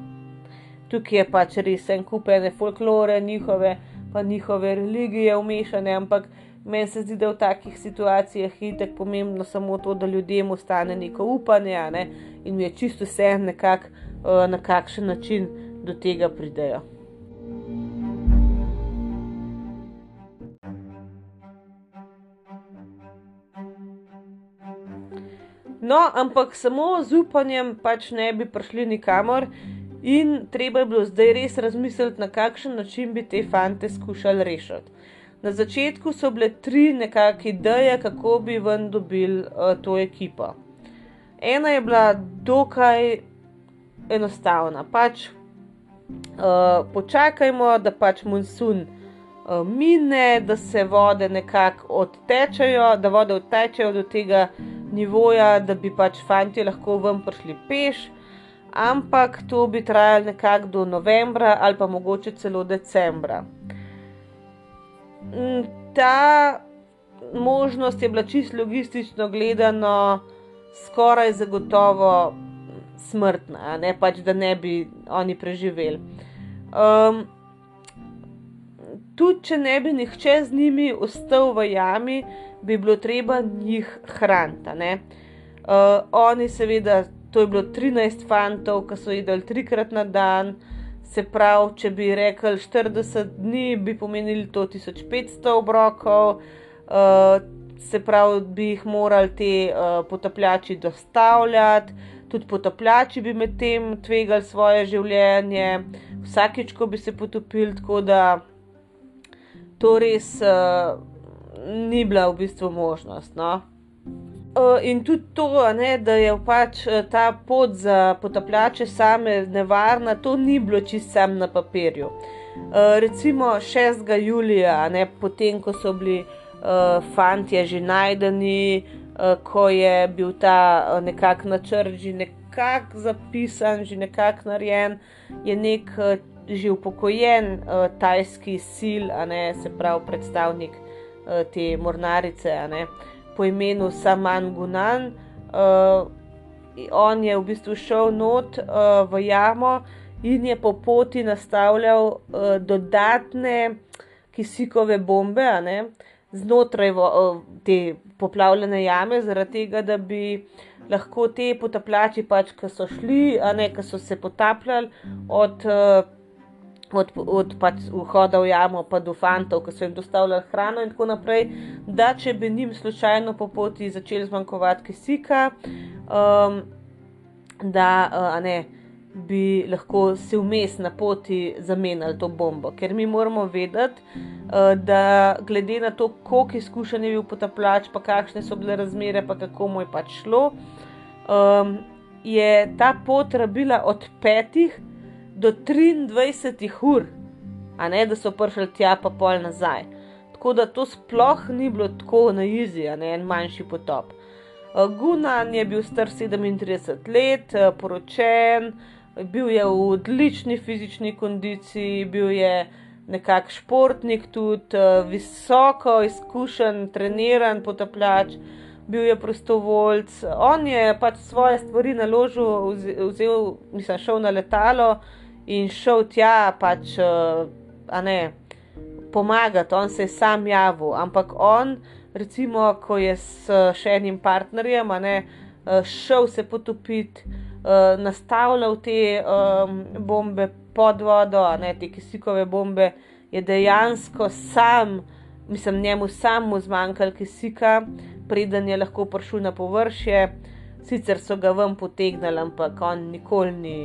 Tukaj je pač res en kupene folklore, njihove, pa njihove religije umešane, ampak meni se zdi, da v takih situacijah je tako pomembno samo to, da ljudem ostane neko upanje ne? in je čisto vse nekako Eh, na kakšen način do tega pridejo. No, ampak samo z upanjem pač ne bi prišli nikamor, in treba je bilo zdaj res razmisliti, na kakšen način bi te fante skušali rešiti. Na začetku so bile tri nekakšne ideje, kako bi ven dobili uh, to ekipo. Ena je bila dokaj enostavna. Pač uh, počakajmo, da pač monsun uh, mine, da se vode nekako odtečejo, da vode odtečejo do tega nivoja, da bi pač fanti lahko ven prišli peš. Ampak to bi trajalo nekako do novembra ali pa mogoče celo decembra. Mm, ta možnost je bila čisto logistično gledano skoraj zagotovo smrtna, ne pač, da ne bi oni preživeli. Um, tudi, če ne bi nihče z njimi ostal v jami, bi bilo treba njih hraniti. Uh, oni, seveda, to je bilo 13 fantov, ki so jedli trikrat na dan. Se pravi, če bi rekli 40 dni, bi pomenili to 1500 obrokov, uh, se pravi, bi jih morali ti uh, potapljači dostavljati, tudi potapljači bi med tem tvegali svoje življenje, vsakič, ko bi se potopili, tako da to res uh, ni bila v bistvu možnost. No? Uh, in tudi to, ne, da je pač ta pot za potapljače same nevarna, to ni bilo čisto sam na papirju. Uh, recimo 6. julija, ne, potem ko so bili uh, fantje že najdeni, uh, ko je bil ta uh, nekakšen načrt že nekako zapisan, že nekako narejen, je nek uh, že upokojen uh, tajski sil, ne, se pravi predstavnik uh, te mornarice, ne, po imenu Saman Gunan. Uh, on je v bistvu šel not uh, v jamo in je po poti nastavljal uh, dodatne kisikove bombe, ne, znotraj uh, te poplavljene jame, zaradi tega, da bi lahko te potapljači, pač, ki so šli, a ne, ki so se potapljali od. Uh, od, od pač vhoda v jamo, pa do fantov, ki so jim dostavljali hrano, in tako naprej, da če bi njim slučajno po poti začeli zmanjkovati kisika, um, da uh, ne, bi lahko se vmes na poti zamenjali to bombo. Ker mi moramo vedeti, uh, da glede na to, koliko izkušenj je bil potapljač, pa kakšne so bile razmere, pa kako mu je pač šlo. Um, Je ta pot rabila od petih do 23 ur, a ne da so prišli tja, pa pol nazaj. Tako da to sploh ni bilo tako na izi, a ne en manjši potop. Eh, Gunan je bil star 37 let, eh, poročen, bil je v odlični fizični kondiciji, bil je nekak športnik, tudi eh, visoko izkušen, treniran potapljač. Bil je prostovoljc, on je pač svoje stvari naložil, vzel, mislim, šel na letalo, in šel tja, pač, a ne, pomagati, on se je sam javil. Ampak on, recimo, ko je s še enim partnerjem, a ne, šel se potopiti, nastavljal te um, bombe pod vodo, a ne te kisikove bombe, je dejansko sam, mislim, njemu samo zmanjkalo kisika, preden je lahko prišel na površje. Sicer so ga ven potegnili, ampak on nikoli ni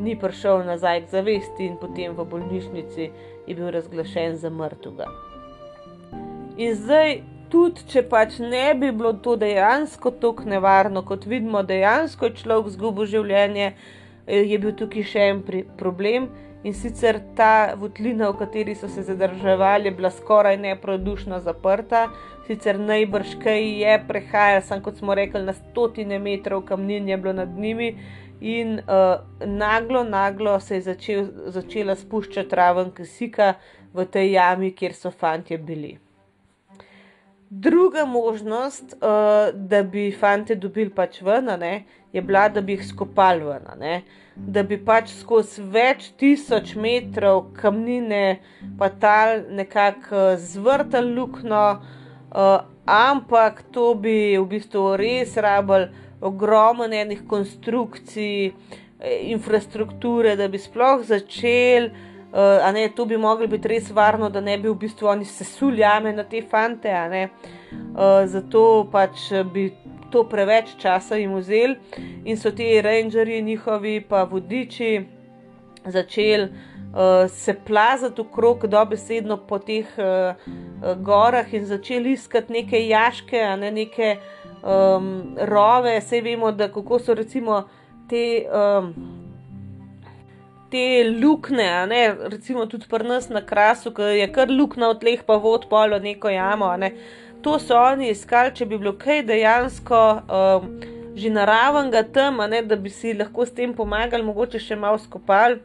ni prišel nazaj k zavesti in potem v bolnišnici je bil razglašen za mrtvega. In zdaj, tudi če pač ne bi bilo to dejansko tako nevarno, kot vidimo, dejansko je človek izgubil življenje, eh, je bil tukaj še en problem. In sicer ta votlina, v kateri so se zadrževali, je bila skoraj neprodušno zaprta, sicer najbrž kaj je prehajal, samo kot smo rekli, na stotine metrov kamnin je bilo nad njimi, in uh, naglo, naglo se je začel, začela spuščati raven kisika v tej jami, kjer so fanti bili. Druga možnost, uh, da bi fanti dobili pač ven, ne, je bila, da bi jih skopali ven, ne, da bi pač skozi več tisoč metrov kamnine pa tal nekako zvrtali luknjo, uh, ampak to bi v bistvu res rabili ogromno enih konstrukcij, eh, infrastrukture, da bi sploh začeli. Uh, ne, to bi mogli biti res varno, da ne bi v bistvu oni sesuli jame na te fante. Uh, zato pač bi to preveč časa jim vzeli in so ti rangerji, njihovi pa vodiči, začeli uh, se plazati okrog dobesedno po teh uh, gorah in začeli iskati neke jaške, a ne neke um, rove, vse vemo, da kako so recimo te. Um, Te lukne, ne, recimo tudi pri nas na krasu, ki je kar luknja od tleh, pa vod polo neko jamo. Ne. To so oni iskali, če bi bilo kaj dejansko um, že naravnega tam, ne, da bi si lahko s tem pomagali, mogoče še malo skopali,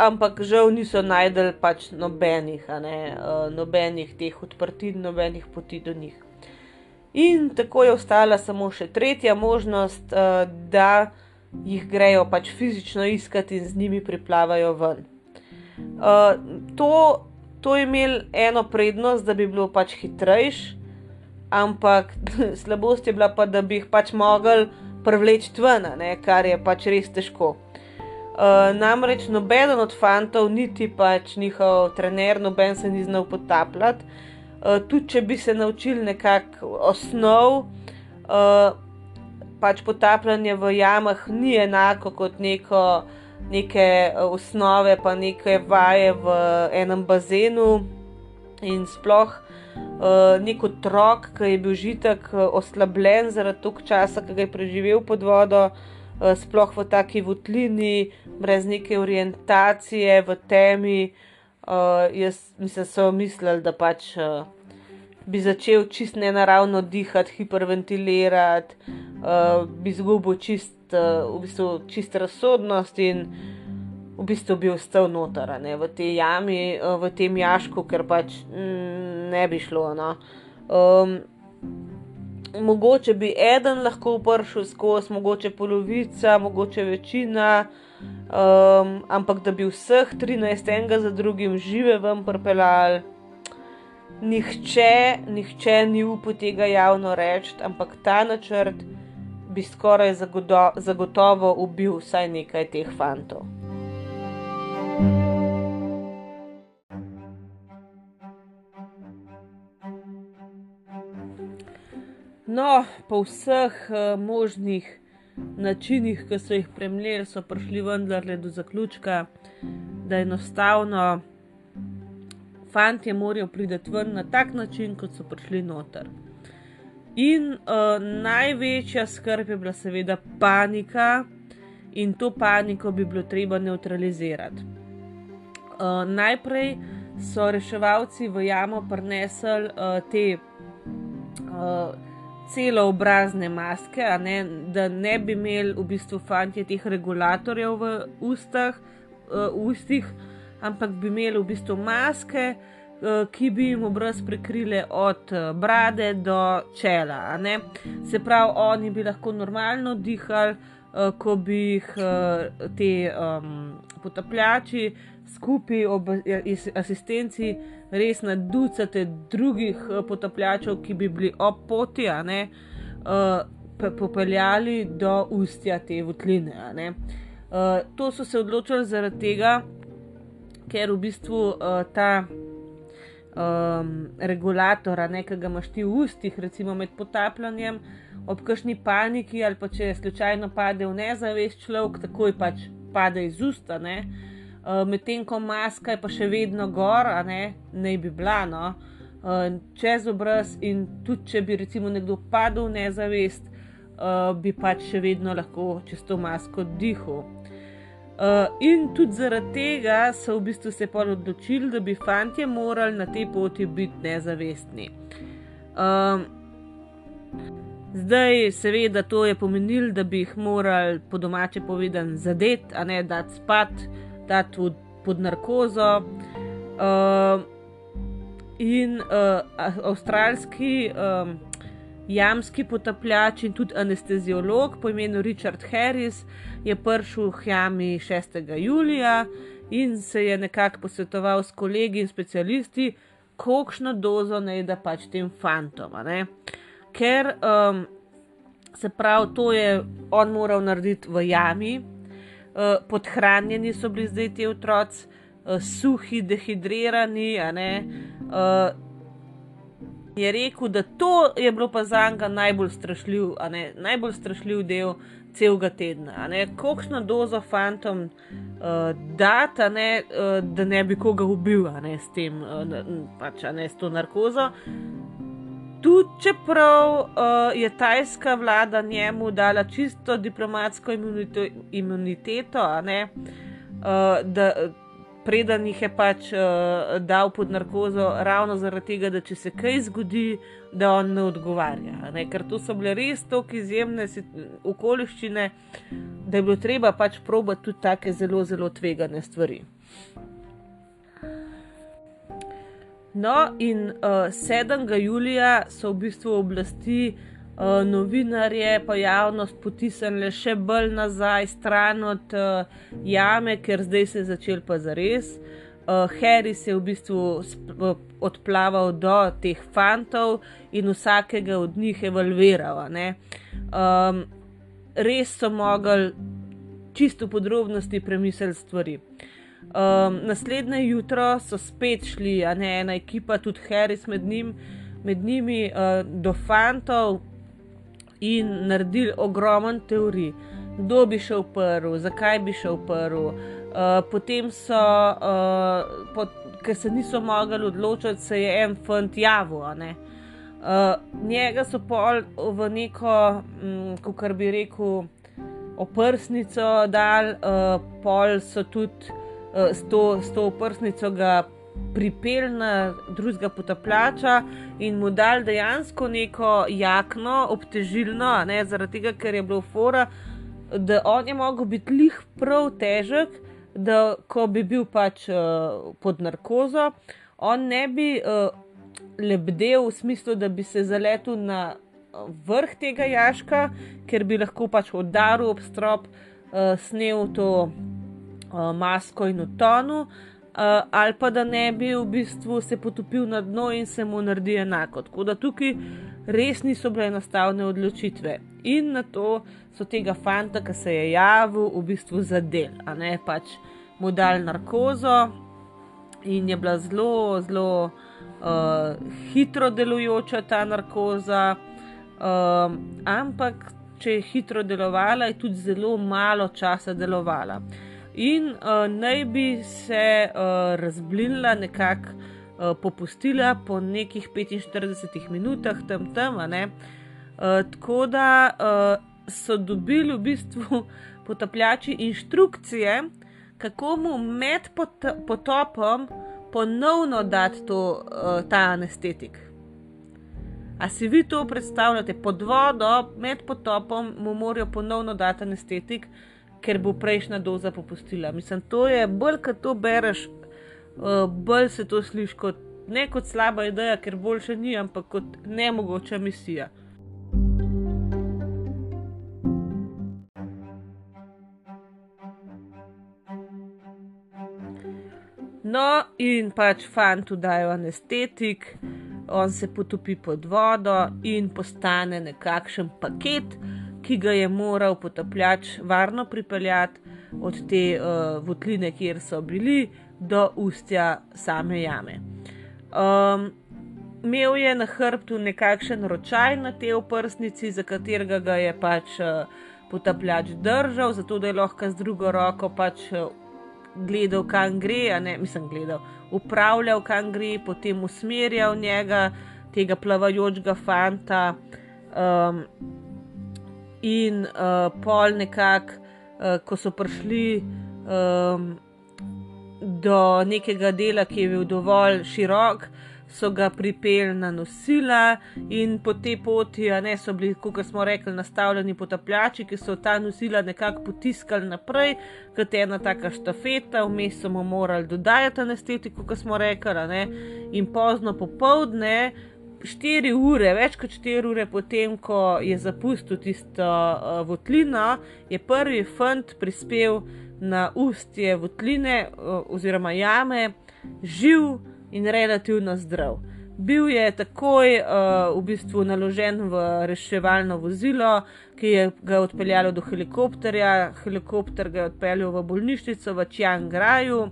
ampak žal niso najdel pač nobenih, ne, uh, nobenih teh odprtin, nobenih poti do njih. In tako je ostala samo še tretja možnost, uh, da jih grejo pač fizično iskati in z njimi priplavajo ven. Uh, to, to je imel eno prednost, da bi bilo pač hitrejš, ampak slabost je bila pa, da bi jih pač mogli privleči ven, kar je pač res težko. Uh, namreč noben od fantov, niti pač njihov trener, noben se ni znal potapljati. Uh, tudi če bi se naučili nekako osnov, uh, pač potapljanje v jamah ni enako kot neko, neke osnove, pa neke vaje v enem bazenu. In sploh uh, nek otrok, ki je bil žitek oslabljen zaradi tog časa, ki ga je preživel pod vodo. Eh, sploh v taki votlini, brez neke orientacije, v temi. Uh, jaz mislim, so mislili, da pač uh, bi začel čist nenaravno dihati, hiperventilirati, uh, bi izgubil čist, uh, v bistvu, čist razsodnost in v bistvu bi ostal noter, ne, v tej jami, uh, v tem jašku, ker pač mm, ne bi šlo. No. Um, mogoče bi eden lahko prišel skozi, mogoče polovica, mogoče večina, um, ampak da bi vseh 13 enega za drugim žive vam pripeljali. Nihče, nihče ni upal tega javno reči, ampak ta načrt bi skoraj zagotovo ubil vsaj nekaj teh fantov. No, po vseh uh, možnih načinih, ki so jih premljali, so prišli vendarle do zaključka, da enostavno fanti morajo priti ven na tak način, kot so prišli noter. In uh, največja skrb je bila seveda panika, in to paniko bi bilo treba neutralizirati. Uh, najprej so reševalci v jamo prinesli uh, te. Uh, celo obrazne maske, ne, da ne bi imeli v bistvu fanti teh regulatorjev v ustah, uh, ustih, ampak bi imeli v bistvu maske, uh, ki bi jim obraz prekrile od uh, brade do čela. Se pravi, oni bi lahko normalno dihali, uh, ko bi jih uh, te um, potapljači skupaj ob asistenci res na ducate drugih uh, potapljačev, ki bi bili ob poti, a ne uh, popeljali do ustja te votline. Uh, to so se odločili zaradi tega, ker v bistvu uh, ta um, regulator, ki ga imaš ti v ustih, recimo med potapljanjem, ob kakšni paniki ali pa če slučajno pade v nezavest človek, takoj pač pade iz usta. Ne? Uh, medtem ko maska je pa še vedno gor, a ne, ne bi bila, no, uh, čez obraz in tudi če bi recimo nekdo padel v nezavest, uh, bi pač še vedno lahko čez to masko dihal. Uh, in tudi zaradi tega so v bistvu se odločili, da bi fanti morali na tej poti biti nezavestni. Um, zdaj, seveda, to je pomenilo, da bi jih morali po domače povedati zadeti, a ne dati spat, da tudi pod narkozo. Uh, in uh, avstralski um, jamski potapljač in tudi anesteziolog po imenu Richard Harris je prišel v jami 6. julija in se je nekako posvetoval s kolegi in specialisti, kakšno dozo naj da pač tem fantom. Ker um, se pravi, to je on moral narediti v jami, podhranjeni so bili zdaj ti otroci, uh, suhi, dehidrirani. Uh, je rekel, da to je bilo pa za njega najbolj strašljiv, najbolj strašljiv del, celega tedna. Kakšno dozo fantom uh, dati, ne, uh, da ne bi koga ubil ne, s, tem, uh, pač, ne, s to narkozo. Tudi čeprav uh, je tajska vlada njemu dala čisto diplomatsko imunito, imuniteto, ne, uh, da preden jih je pač uh, dal pod narkozo, ravno zaradi tega, da če se kaj zgodi, da on ne odgovarja. Ne? Ker to so bile res tako izjemne okoliščine, da je bilo treba pač probati tudi take zelo, zelo tvegane stvari. No, in uh, eh, 7. julija so v bistvu oblasti uh, novinarje pa javnost potisnili še bolj nazaj, stran od uh, jame, ker zdaj se je začel pa za res. Uh, Harry se je v bistvu odplaval do teh fantov in vsakega od njih evalviral. Um, res so mogli čisto podrobnosti premisliti stvari. Um, naslednje jutro so spet šli, a ne ena ekipa, tudi Harry med, njim, med njimi, uh, do fantov, in naredili ogromen teorij, kdo bi šel prvi, zakaj bi šel prvi. Uh, potem so, uh, po, ker se niso mogli odločiti, se je en fant javil. Uh, njega so pol v neko, um, kako bi rekel, oprsnico dal, uh, pol so tudi s, to, s to oprsnico ga pripel na drugega potapljača in mu dal dejansko neko jakno, obtežilno, ne, zaradi tega, ker je bilo fora, da on je mogel biti lih prav težek, da ko bi bil pač uh, pod narkozo, on ne bi uh, lebdel v smislu, da bi se zaletel na vrh tega jaška, ker bi lahko pač udaril ob strop, uh, snel to masko in utonu. Uh, ali pa da ne bi v bistvu se potopil na dno in se mu naredi enako. Tako da tukaj res niso bile enostavne odločitve. In na to so tega fanta, ki se je javil, v bistvu zadel, a ne pač mu dal narkozo in je bila zelo, zelo uh, hitro delujoča ta narkoza. Uh, ampak, če je hitro delovala, je tudi zelo malo časa delovala in uh, naj bi se uh, razblinila, nekako uh, popustila po nekih 45 minutah, tam tam. Uh, tako da uh, so dobili v bistvu potapljači inštrukcije, kako mu med pot potopom ponovno dati to, uh, ta anestetik. A si vi to predstavljate pod vodo, med potopom mu morajo ponovno dati anestetik, ker bo prejšnja doza popustila. Mislim, to je bolj, kot to bereš, uh, bolj se to sliši kot ne kot slaba ideja, ker boljše ni, ampak kot nemogoča misija. No, in pač fantu dajo anestetik, on se potopi pod vodo in postane nekakšen paket, ki ga je moral potapljač varno pripeljati od te uh, votline, kjer so bili, do ustja same jame. Um, Imel je na hrbtu nekakšen ročaj na tej oprsnici, za katerega ga je pač uh, potapljač držal, zato da je lahko z drugo roko pač uh, gledal, kam gre, a ne, mislim, gledal, upravljal, kam gre, potem usmerjal njega, tega plavajočega fanta. Um, in uh, pol nekako, uh, ko so prišli um, do nekega dela, ki je bil dovolj širok, so ga pripeljali na nosila in po tej poti, a ne so bili, kot smo rekli, nastavljeni potapljači, ki so ta nosila nekako potiskali naprej, kot ena taka štafeta, vmes so mu morali dodajati anestetiko, kot smo rekli, in pozno popovdne. 4 ure, več kot 4 ure potem, ko je zapustil tisto uh, votlino, je prvi fant prispel na ustje votline uh, oziroma jame, živ in relativno zdrav. Bil je takoj uh, v bistvu naložen v reševalno vozilo, ki je ga odpeljalo do helikopterja, helikopter ga je odpeljal v bolnišnico v Čjangraju.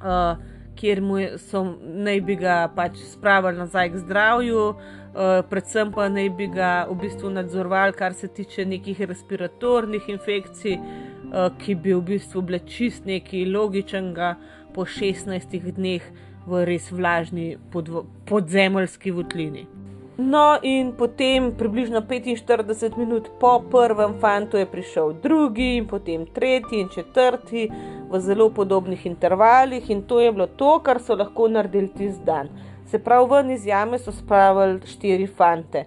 Uh, kjer mu so naj bi ga pač spravili nazaj k zdravju, uh, predvsem pa naj bi ga v bistvu nadzorovali, kar se tiče nekih respiratornih infekcij, uh, ki bi v bistvu bile čist nekaj logičnega po 16 dneh v res vlažni podzemeljski votlini. No, in potem, približno 45 minut po prvem fantu, je prišel drugi, in potem tretji in četrti, v zelo podobnih intervalih, in to je bilo to, kar so lahko naredili tisti dan. Se pravi, ven iz jame so spravili štiri fante.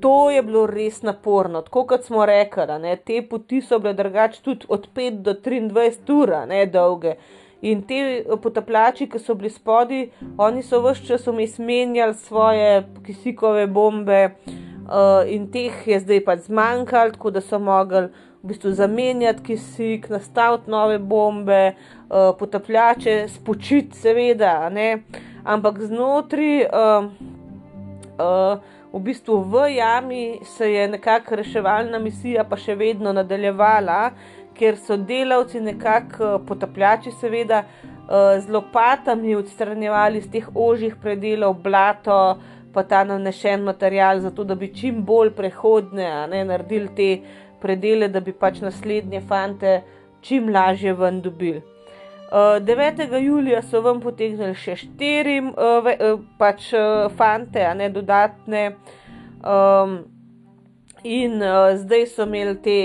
To je bilo res naporno, tako kot smo rekli, ne, te poti so bile drugače tudi od 5 do 23 ur, ne dolge. In te eh, potapljači, ki so bili spodaj, oni so vse čas vmes menjali svoje kisikove bombe, uh, in teh je zdaj pač zmanjkalo, tako da so mogli v bistvu zamenjati kisik, nastaviti nove bombe, uh, potapljače, spočiti, seveda, ne? ampak znotraj. Uh, uh, V bistvu v jami se je nekakšna reševalna misija pa še vedno nadaljevala, ker so delavci, nekako potapljači, seveda, z lopatami odstranjevali iz teh ožjih predelov blato, pa ta nanešen material, zato da bi čim bolj prehodne, ne naredili te predele, da bi pač naslednje fante čim lažje ven dobili. 9. Eh, julija so vam potegnili še štiri pač fante, a ne dodatne. Um, In uh, zdaj so imeli ti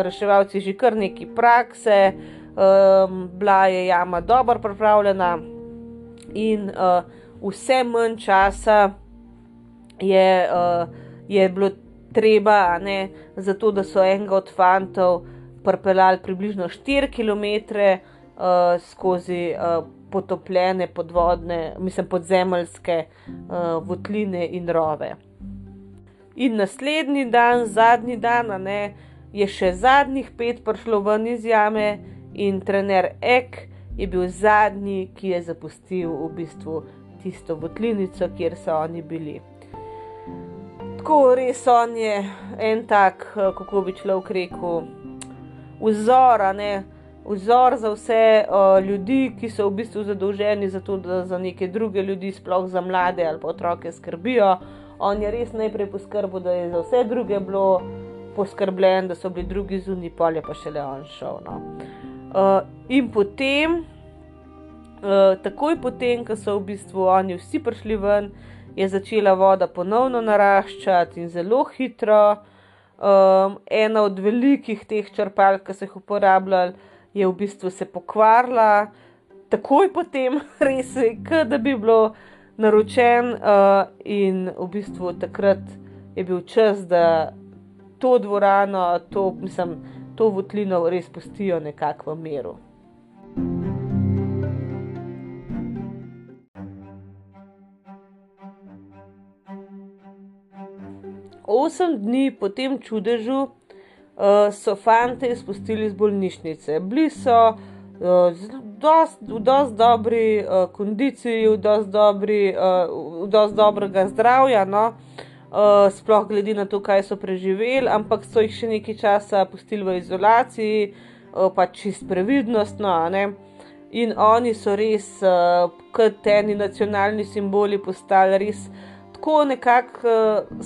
reševalci že kar neki prakse, um, bila je jama dobro pripravljena, in uh, vse manj časa je, uh, je bilo treba, ne, zato da so enega od fantov pripeljali približno 4 km uh, skozi uh, potopljene podvodne, mislim, podzemeljske uh, votline in rove. In naslednji dan, zadnji dan, ne, je še zadnjih pet prišlo ven iz jame, in trener Ek je bil zadnji, ki je zapustil v bistvu tisto votlinico, kjer so oni bili. Tako res on je en tak, kako bi človek rekel, vzor, ne. Vzor za vse uh, ljudi, ki so v bistvu zadolženi za to, da za neke druge ljudi, sploh za mlade ali otroke, skrbijo on je res najprej poskrbel, da je za vse druge bilo poskrbljeno, da so bili drugi zunaj, pol je pa še le on šel. No. Uh, in potem, uh, takoj potem, ko so v bistvu oni vsi prišli ven, je začela voda ponovno naraščati in zelo hitro. Um, ena od velikih teh črpalk, ki so jih uporabljali, je v bistvu se pokvarila, takoj potem, res je, da bi bilo naročen, uh, in v bistvu takrat je bil čas, da to dvorano, to, mislim, to votlino res pustijo nekako v miru. Osem dni po tem čudežu uh, so fante izpustili iz bolnišnice. Bili so uh, v dosti dobri uh, kondiciji, v dosti dobri, uh, dobrega zdravja, no? uh, sploh glede na to, kaj so preživeli, ampak so jih še nekaj časa pustili v izolaciji, uh, pač čist previdnostno. In oni so res, uh, kot eni nacionalni simboli, postali res tako nekako,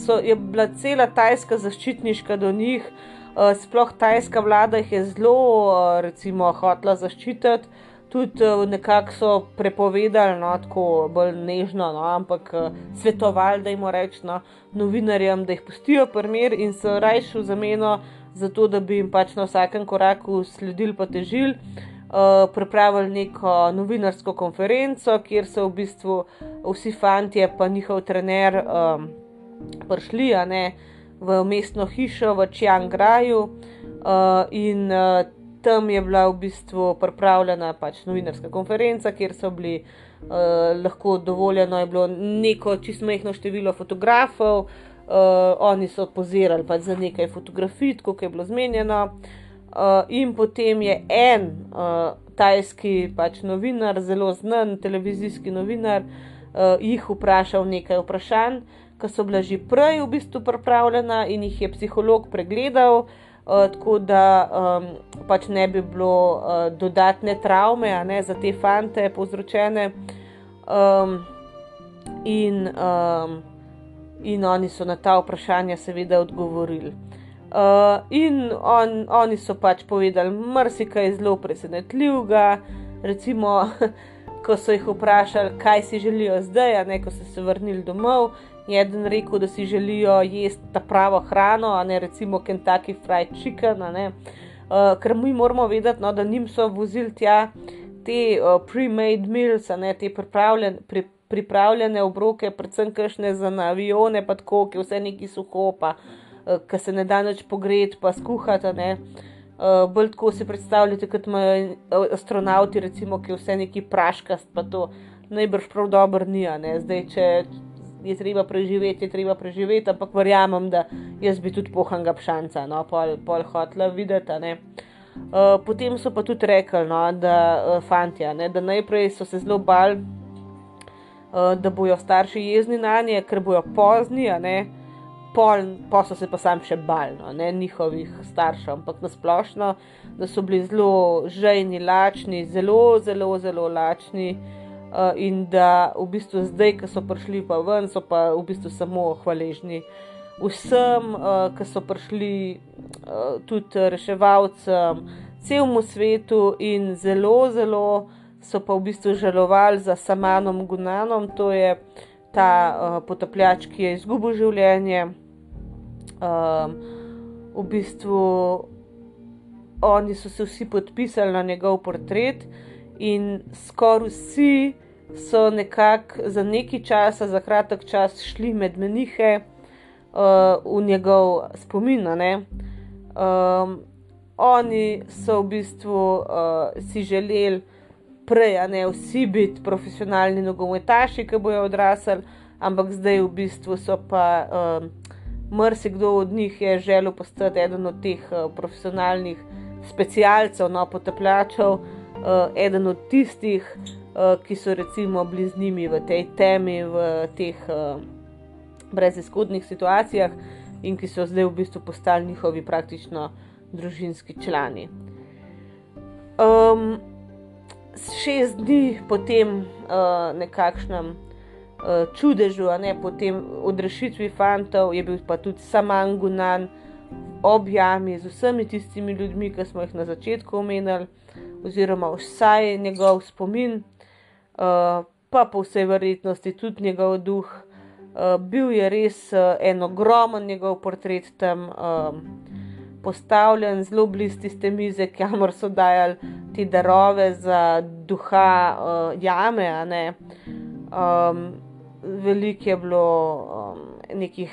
uh, je bila cela tajska zaščitniška do njih. Uh, sploh tajska vlada jih je zelo, uh, recimo, hotela zaščititi, tudi uh, nekako so prepovedali, no, tako bolj nežno, no, ampak uh, svetovali, da jim rečemo no, novinarjem, da jih pustijo primer in so rajši v zameno za to, da bi jim pač na vsakem koraku sledili pa težili. Uh, pripravili neko novinarsko konferenco, kjer so v bistvu vsi fanti, pa njihov trener, um, prišli, ne v mestno hišo v Čjangraju uh, in uh, tam je bila v bistvu pripravljena pač novinarska konferenca, kjer so bili uh, lahko dovoljeno, je bilo neko čisto majhno število fotografov, uh, oni so pozirali pač za nekaj fotografij, kot je bilo zmenjeno. Uh, in potem je en uh, tajski pač novinar, zelo znan televizijski novinar, uh, jih vprašal nekaj vprašanj ki so bila že prej v bistvu pripravljena in jih je psiholog pregledal, uh, tako da um, pač ne bi bilo uh, dodatne travme ne, za te fante povzročene. Um, in, um, in oni so na ta vprašanja seveda odgovorili. Uh, in on, oni so pač povedali marsikaj zelo presenetljivega, recimo, ko so jih vprašali, kaj si želijo zdaj, ne ko so se vrnili domov. Je eden rekel, da si želijo jesti ta pravo hrano, ne recimo Kentucky Fried Chicken. Uh, ker mi moramo vedeti, no, da njim so vozili tja te uh, pre-made meals, ne te pripravljene. Pri, Pripravljene obroke, predvsem kršne za avione, pa tako, ki vse neki suho, pa uh, ki se ne da več pogreti, pa skuhati. Uh, bolj tako si predstavljate, kot imajo astronauti, recimo, ki vse neki praškast, pa to najbrž prav dobro ni. Zdaj, če je treba preživeti, je treba preživeti, ampak verjamem, da jaz bi tudi pohanga pšanca, no, pol, pol hotla videti. Uh, potem so pa tudi rekli, no, da uh, fanti, ne, da najprej so se zelo bali, uh, da bojo starši jezni na nje, ker bojo pozni, ne, pol, pa so se pa sam še bali, no, ne njihovih staršev, ampak nasplošno, da so bili zelo žejni, lačni, zelo, zelo, zelo lačni. Uh, in da v bistvu zdaj, ko so prišli pa ven, so pa v bistvu samo hvaležni vsem, uh, ki so prišli, uh, tudi reševalcem, celemu svetu, in zelo, zelo so pa v bistvu žalovali za Samanom Gunanom, to je ta uh, potapljač, ki je izgubil življenje. Um, v bistvu oni so se vsi podpisali na njegov portret, in skoraj vsi so nekako za neki čas, za kratek čas, šli med menihe uh, v njegov spomin. Um, oni so v bistvu uh, si želeli prej, a ne vsi biti profesionalni nogometaši, ki bojo odrasli, ampak zdaj v bistvu so pa. Um, Mrzikdo od njih je želel postati eden od teh uh, profesionalnih specialcev, no, potapljačev, uh, eden od tistih, uh, ki so recimo bili z njimi v tej temi, v teh brezizhodnih situacijah in ki so zdaj v bistvu postali njihovi praktično družinski člani. Um, šest dni po tem uh, nekakšnem čudežu, a ne po tem odrešitvi fantov, je bil pa tudi Saman Gunan objami z vsemi tistimi ljudmi, ki smo jih na začetku omenjali, oziroma vsaj njegov spomin, uh, pa po vsej verjetnosti tudi njegov duh. Uh, bil je res uh, en ogromen njegov portret tam um, postavljen, zelo blizu tiste mize, kamor so dajali te darove za duha uh, jame. Um, veliko je bilo um, nekih,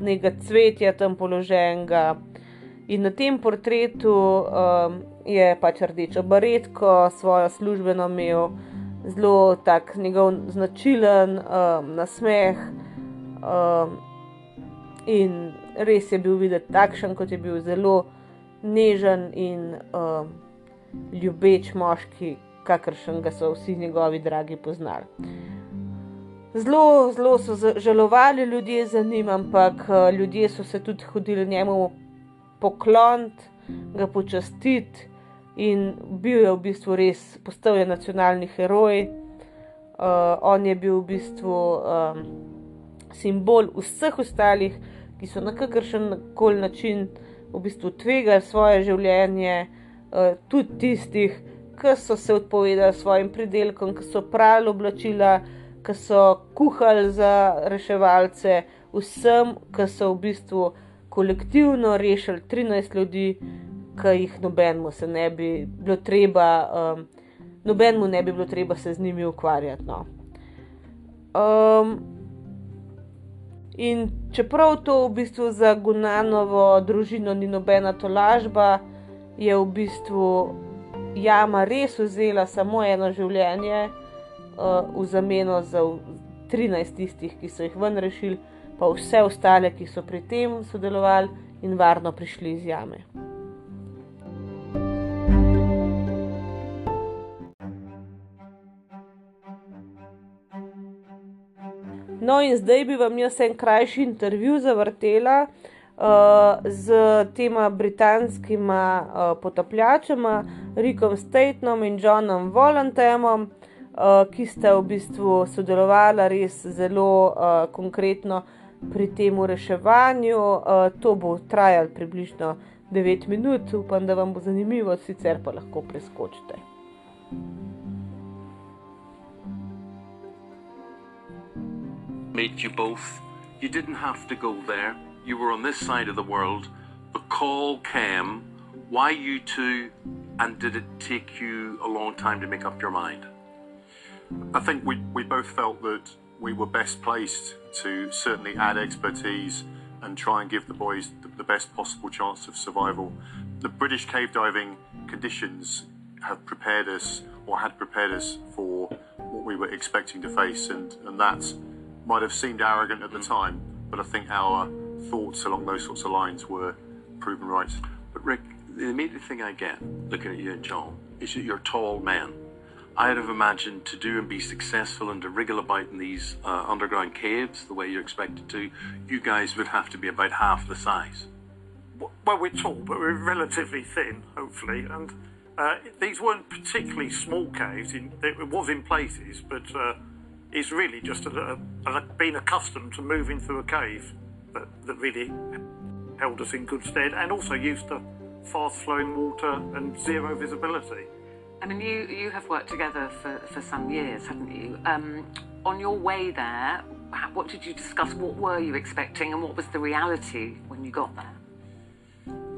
nekega cvetja tam položenega. In na tem portretu um, je pač rdečo baretko, svojo službeno imel zelo tak njegov značilen um, nasmeh. Um, in res je bil videti takšen, kot je bil zelo nežen in um, ljubeč moški, kakršen ga so vsi njegovi dragi poznali. Zelo, zelo so žalovali ljudje za njim, ampak ljudje so se tudi hodili njemu pokloniti, ga počastiti in bil je v bistvu res postavljen nacionalni heroj. Uh, on je bil v bistvu um, simbol vseh ostalih, ki so na kakršen koli način v bistvu tvegali svoje življenje, uh, tudi tistih, ki so se odpovedali svojim pridelkom, ki so prali oblačila, ki so kuhali za reševalce, vsem, ki so v bistvu kolektivno rešili 13 ljudi, ki jih nobenemu se ne bi bilo treba, um, nobenemu ne bi bilo treba se z njimi ukvarjati. No. Um, in čeprav to v bistvu za Gunanovo družino ni nobena tolažba, je v bistvu jama res vzela samo eno življenje v zameno za 13 tistih, ki so jih ven rešili, pa vse ostale, ki so pri tem sodelovali in varno prišli iz jame. No, in zdaj bi vam jaz en krajši intervju zavrtela. z tema britanskima uh, potapljačema, Rickom Statenom in Johnom Volantemom, uh, ki sta v bistvu sodelovala res zelo uh, konkretno pri tem reševanju. Uh, to bo trajalo približno 9 minut, upam, da vam bo zanimivo, sicer pa lahko preskočite. Meet you both. You didn't have to go there. You were on this side of the world. The call came. Why you two? And did it take you a long time to make up your mind? I think we, we both felt that we were best placed to certainly add expertise and try and give the boys the, the best possible chance of survival. The British cave diving conditions have prepared us or had prepared us for what we were expecting to face, and, and that might have seemed arrogant at the mm. time, but I think our thoughts along those sorts of lines were proven right. But Rick, the immediate thing I get looking at you and John is that you're a tall men. I'd have imagined to do and be successful and to wriggle about in these uh, underground caves the way you're expected to, you guys would have to be about half the size. Well, we're tall, but we're relatively thin, hopefully. And uh, these weren't particularly small caves. In, it was in places, but uh, it's really just a, a, being accustomed to moving through a cave that, that really held us in good stead, and also used to fast flowing water and zero visibility. I mean, you, you have worked together for, for some years, haven't you? Um, on your way there, what did you discuss? What were you expecting, and what was the reality when you got there?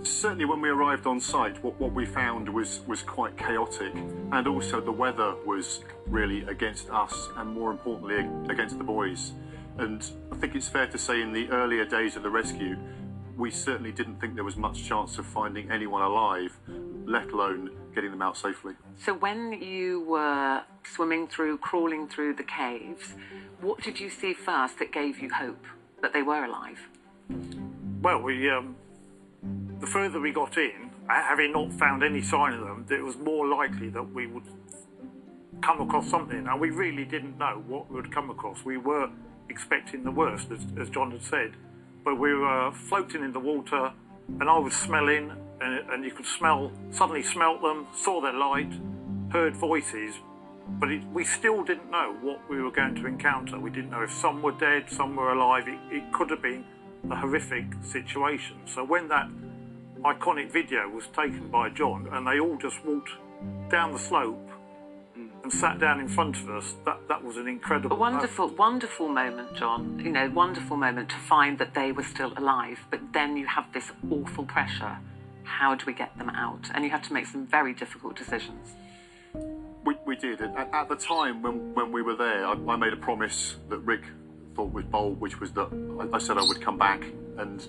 Certainly, when we arrived on site, what, what we found was, was quite chaotic, and also the weather was really against us, and more importantly, against the boys. And I think it's fair to say, in the earlier days of the rescue, we certainly didn't think there was much chance of finding anyone alive, let alone getting them out safely. So, when you were swimming through, crawling through the caves, what did you see first that gave you hope that they were alive? Well, we um, the further we got in, having not found any sign of them, it was more likely that we would come across something, and we really didn't know what we would come across. We were expecting the worst, as, as John had said, but we were floating in the water, and I was smelling and, and you could smell, suddenly smelt them, saw their light, heard voices, but it, we still didn't know what we were going to encounter. We didn't know if some were dead, some were alive. It, it could have been a horrific situation. So when that iconic video was taken by John and they all just walked down the slope and sat down in front of us, that, that was an incredible A wonderful, moment. wonderful moment, John. You know, wonderful moment to find that they were still alive, but then you have this awful pressure how do we get them out? And you have to make some very difficult decisions. We, we did. At, the time when, when we were there, I, I, made a promise that Rick thought was bold, which was that I, I said I would come back. And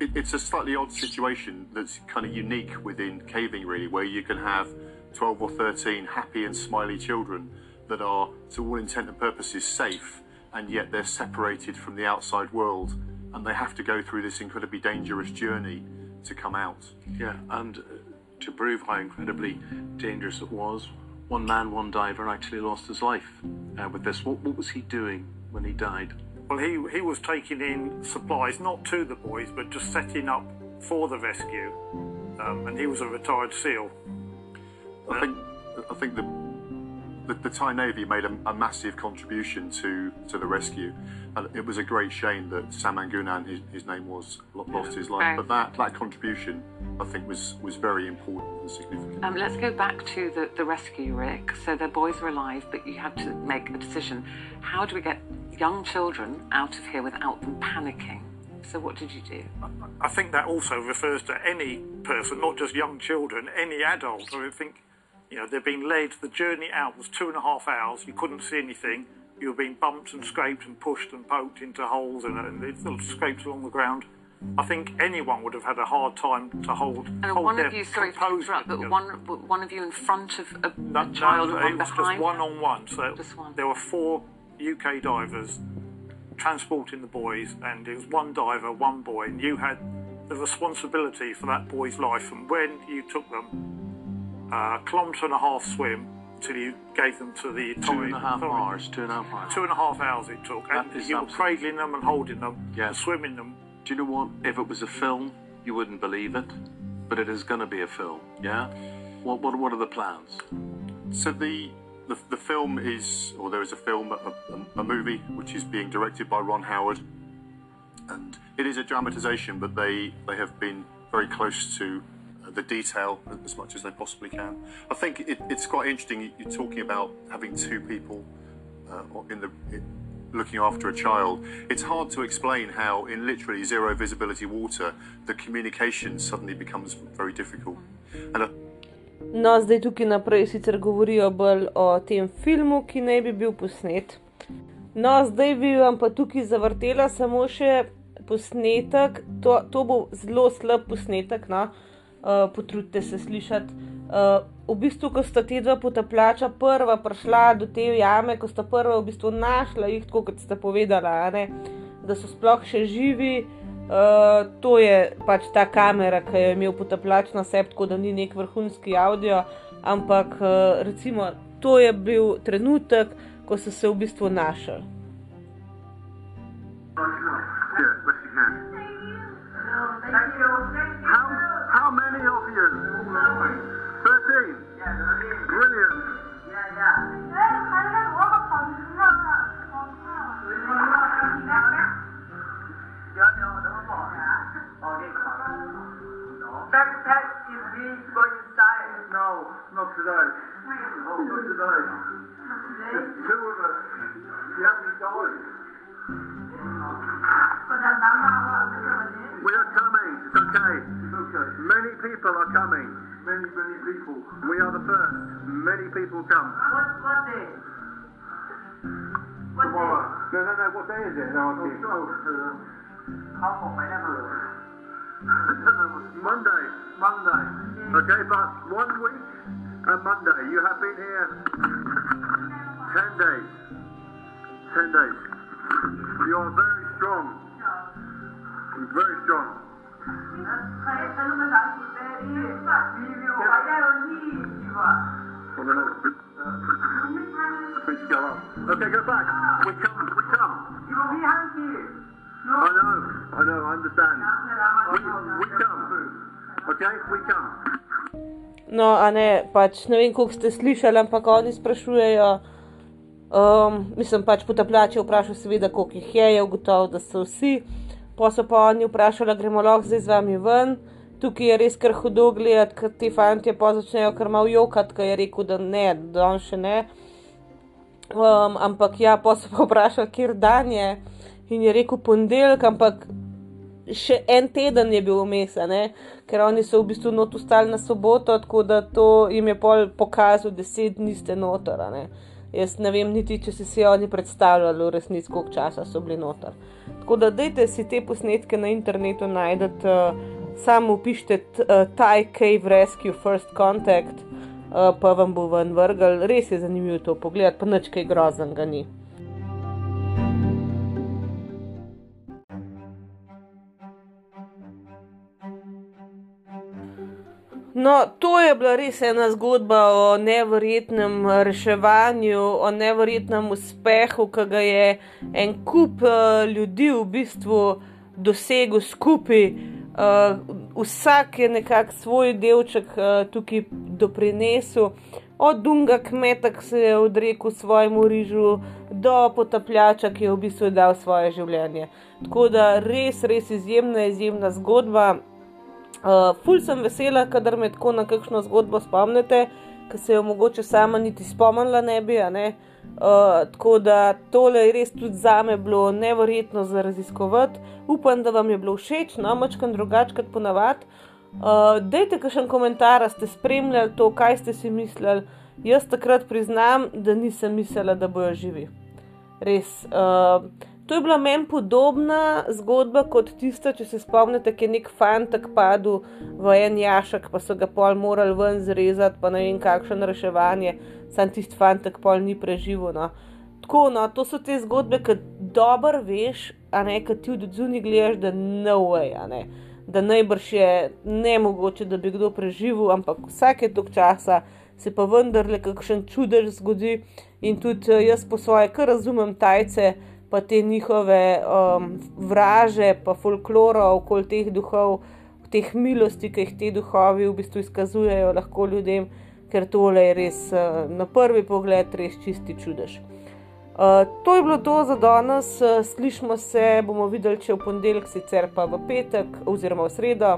it, it's a slightly odd situation that's kind of unique within caving, really, where you can have 12 or 13 happy and smiley children that are, to all intent and purposes, safe, and yet they're separated from the outside world and they have to go through this incredibly dangerous journey to come out. Yeah, and uh, to prove how incredibly dangerous it was, one man, one diver actually lost his life uh, with this. What, what was he doing when he died? Well, he, he was taking in supplies, not to the boys, but just setting up for the rescue. Um, and he was a retired SEAL. I think, I think the the, the Thai Navy made a, a, massive contribution to, to the rescue. And it was a great shame that Samangunan, his, his name was, lost his life. Right. But that, that contribution, I think, was, was very important and significant. Um, let's go back to the, the rescue, Rick. So the boys are alive, but you had to make a decision. How do we get young children out of here without them panicking? So what did you do? I think that also refers to any person, not just young children, any adult. I think you know, they're being led. The journey out was two and a half hours. You couldn't see anything. You were being bumped and scraped and pushed and poked into holes and, and scraped along the ground. I think anyone would have had a hard time to hold. And hold one of you, sorry interrupt, but one one of you in front of a, No, a child no, and one it was behind. just one on one. So Just one. there were four UK divers transporting the boys, and it was one diver, one boy, and you had the responsibility for that boy's life. And when you took them, a kilometre and a half swim until you gave them to the Two and a half authority. hours. Two and a half hours. Two and a half hours it took, and That is you were cradling them and holding them, Yeah. and swimming them Do you know what? If it was a film, you wouldn't believe it, but it is going to be a film. Yeah. What what what are the plans? So the, the the film is, or there is a film, a, a, a movie which is being directed by Ron Howard, and it is a dramatisation, but they they have been very close to the detail as much as they possibly can. I think it, it's quite interesting. You're talking about having two people uh, in the in, looking after a child. It's hard to explain how, in literally zero visibility water, the communication suddenly becomes very difficult. And I, No, zdaj tukaj naprej sicer govorijo bolj o tem filmu, ki naj bi bil posnet. No, zdaj bi vam pa tukaj zavrtela samo še posnetek. To, to bo zelo slab posnetek, no, uh, potrudite se slišati. Uh, v bistvu, ko sta te dva potapljača prva prišla do te jame, ko sta prva v bistvu našla jih, tako kot ste povedala, ne, da so sploh še živi. Uh, to je pač ta kamera, ki je imel potapljač na sebi, tako da ni nek vrhunski avdio, ampak uh, recimo to je bil trenutek, ko so se v bistvu našli. today. All good today. Just two of us. You haven't died. We are coming. It's okay. It's okay. Many people are coming. Many, many people. We are the first. Many people come. What, what day? What Tomorrow. Day? No, no, no. What day is it? No, oh, so, uh, Monday. Monday. Okay, but one week on Monday. You have been here 10 days. 10 days. You are very strong. Very strong. Okay, go back. We come, we come. I know, I know, I understand. We, we come. Okay, we come. No, a ne, pač ne vem, koliko ste slišali, ampak oni sprašujejo. Um, mislim, pač potapljač je vprašal, seveda, koliko jih je, je ugotovil, da so vsi. Pa so pa oni vprašali, gremo lahko zdaj z vami ven. Tukaj je res kar hudo gledati, ker ti fanti pa začnejo kar malo jokati, ker je rekel, da ne, da on še ne. Um, ampak ja, pa so pa vprašali, kjer dan je. In je rekel ponedeljek, ampak še en teden je bil vmes, ker oni so v bistvu not ustali na soboto, tako da to jim je pol pokazal, deset dni ste noter. Ne? Jaz ne vem niti, če si si oni predstavljali, v resnici, koliko časa so bili noter. Tako da dajte si te posnetke na internetu najdete, uh, samo upišite uh, Thai Cave Rescue First Contact, uh, pa vam bo ven vrgel. Res je zanimivo to pogledati, pa nič kaj groznega ni. No, to je bila res ena zgodba o neverjetnem reševanju, o neverjetnem uspehu, ki ga je en kup uh, ljudi v bistvu dosegel skupaj. Uh, vsak je nekako svoj delček uh, tukaj doprinesel, od Dunga kmeta, ki se je odrekel svojemu rižu, do potapljača, ki je v bistvu dal svoje življenje. Tako da res, res izjemna, izjemna zgodba. Uh, ful sem vesela, kadar me tako na kakšno zgodbo spomnite, ki se jo mogoče sama niti spomnila ne bi. Ne? Uh, tako da tole je res tudi za me bilo nevrjetno za raziskovati. Upam, da vam je bilo všeč, no, močkam drugače kot ponavadi. Uh, dajte kakšen komentar, ste spremljali to, kaj ste si mislili. Jaz takrat priznam, da nisem mislila, da bojo živi. Res. Uh, To je bila meni podobna zgodba kot tista, če se spomnite, ki je nek fantek padel v en jašek, pa so ga pol morali ven zrezati, pa ne vem kakšno reševanje, sam tisti fantek pol ni preživel. No. Tako, no, to so te zgodbe, ki dobro veš, a ne, ki ti v odzuni gledaš, da no way, a ne. Da najbrž je ne mogoče, da bi kdo preživel, ampak vsake tok časa se pa vendarle kakšen čudež zgodi in tudi jaz po svoje, kar razumem tajce, pa te njihove um, vraže, pa folklora okoli teh duhov, teh milosti, ki jih ti duhovi v bistvu izkazujejo lahko ljudem, ker tole je res uh, na prvi pogled res čisti čudež. Uh, to je bilo to za danes, uh, slišmo se, bomo videli, če v ponedeljek, sicer pa v petek oziroma v sredo.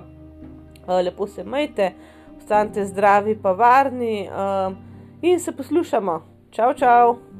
Uh, lepo se majte, ostanite zdravi, pa varni uh, in se poslušamo. Čau, čau!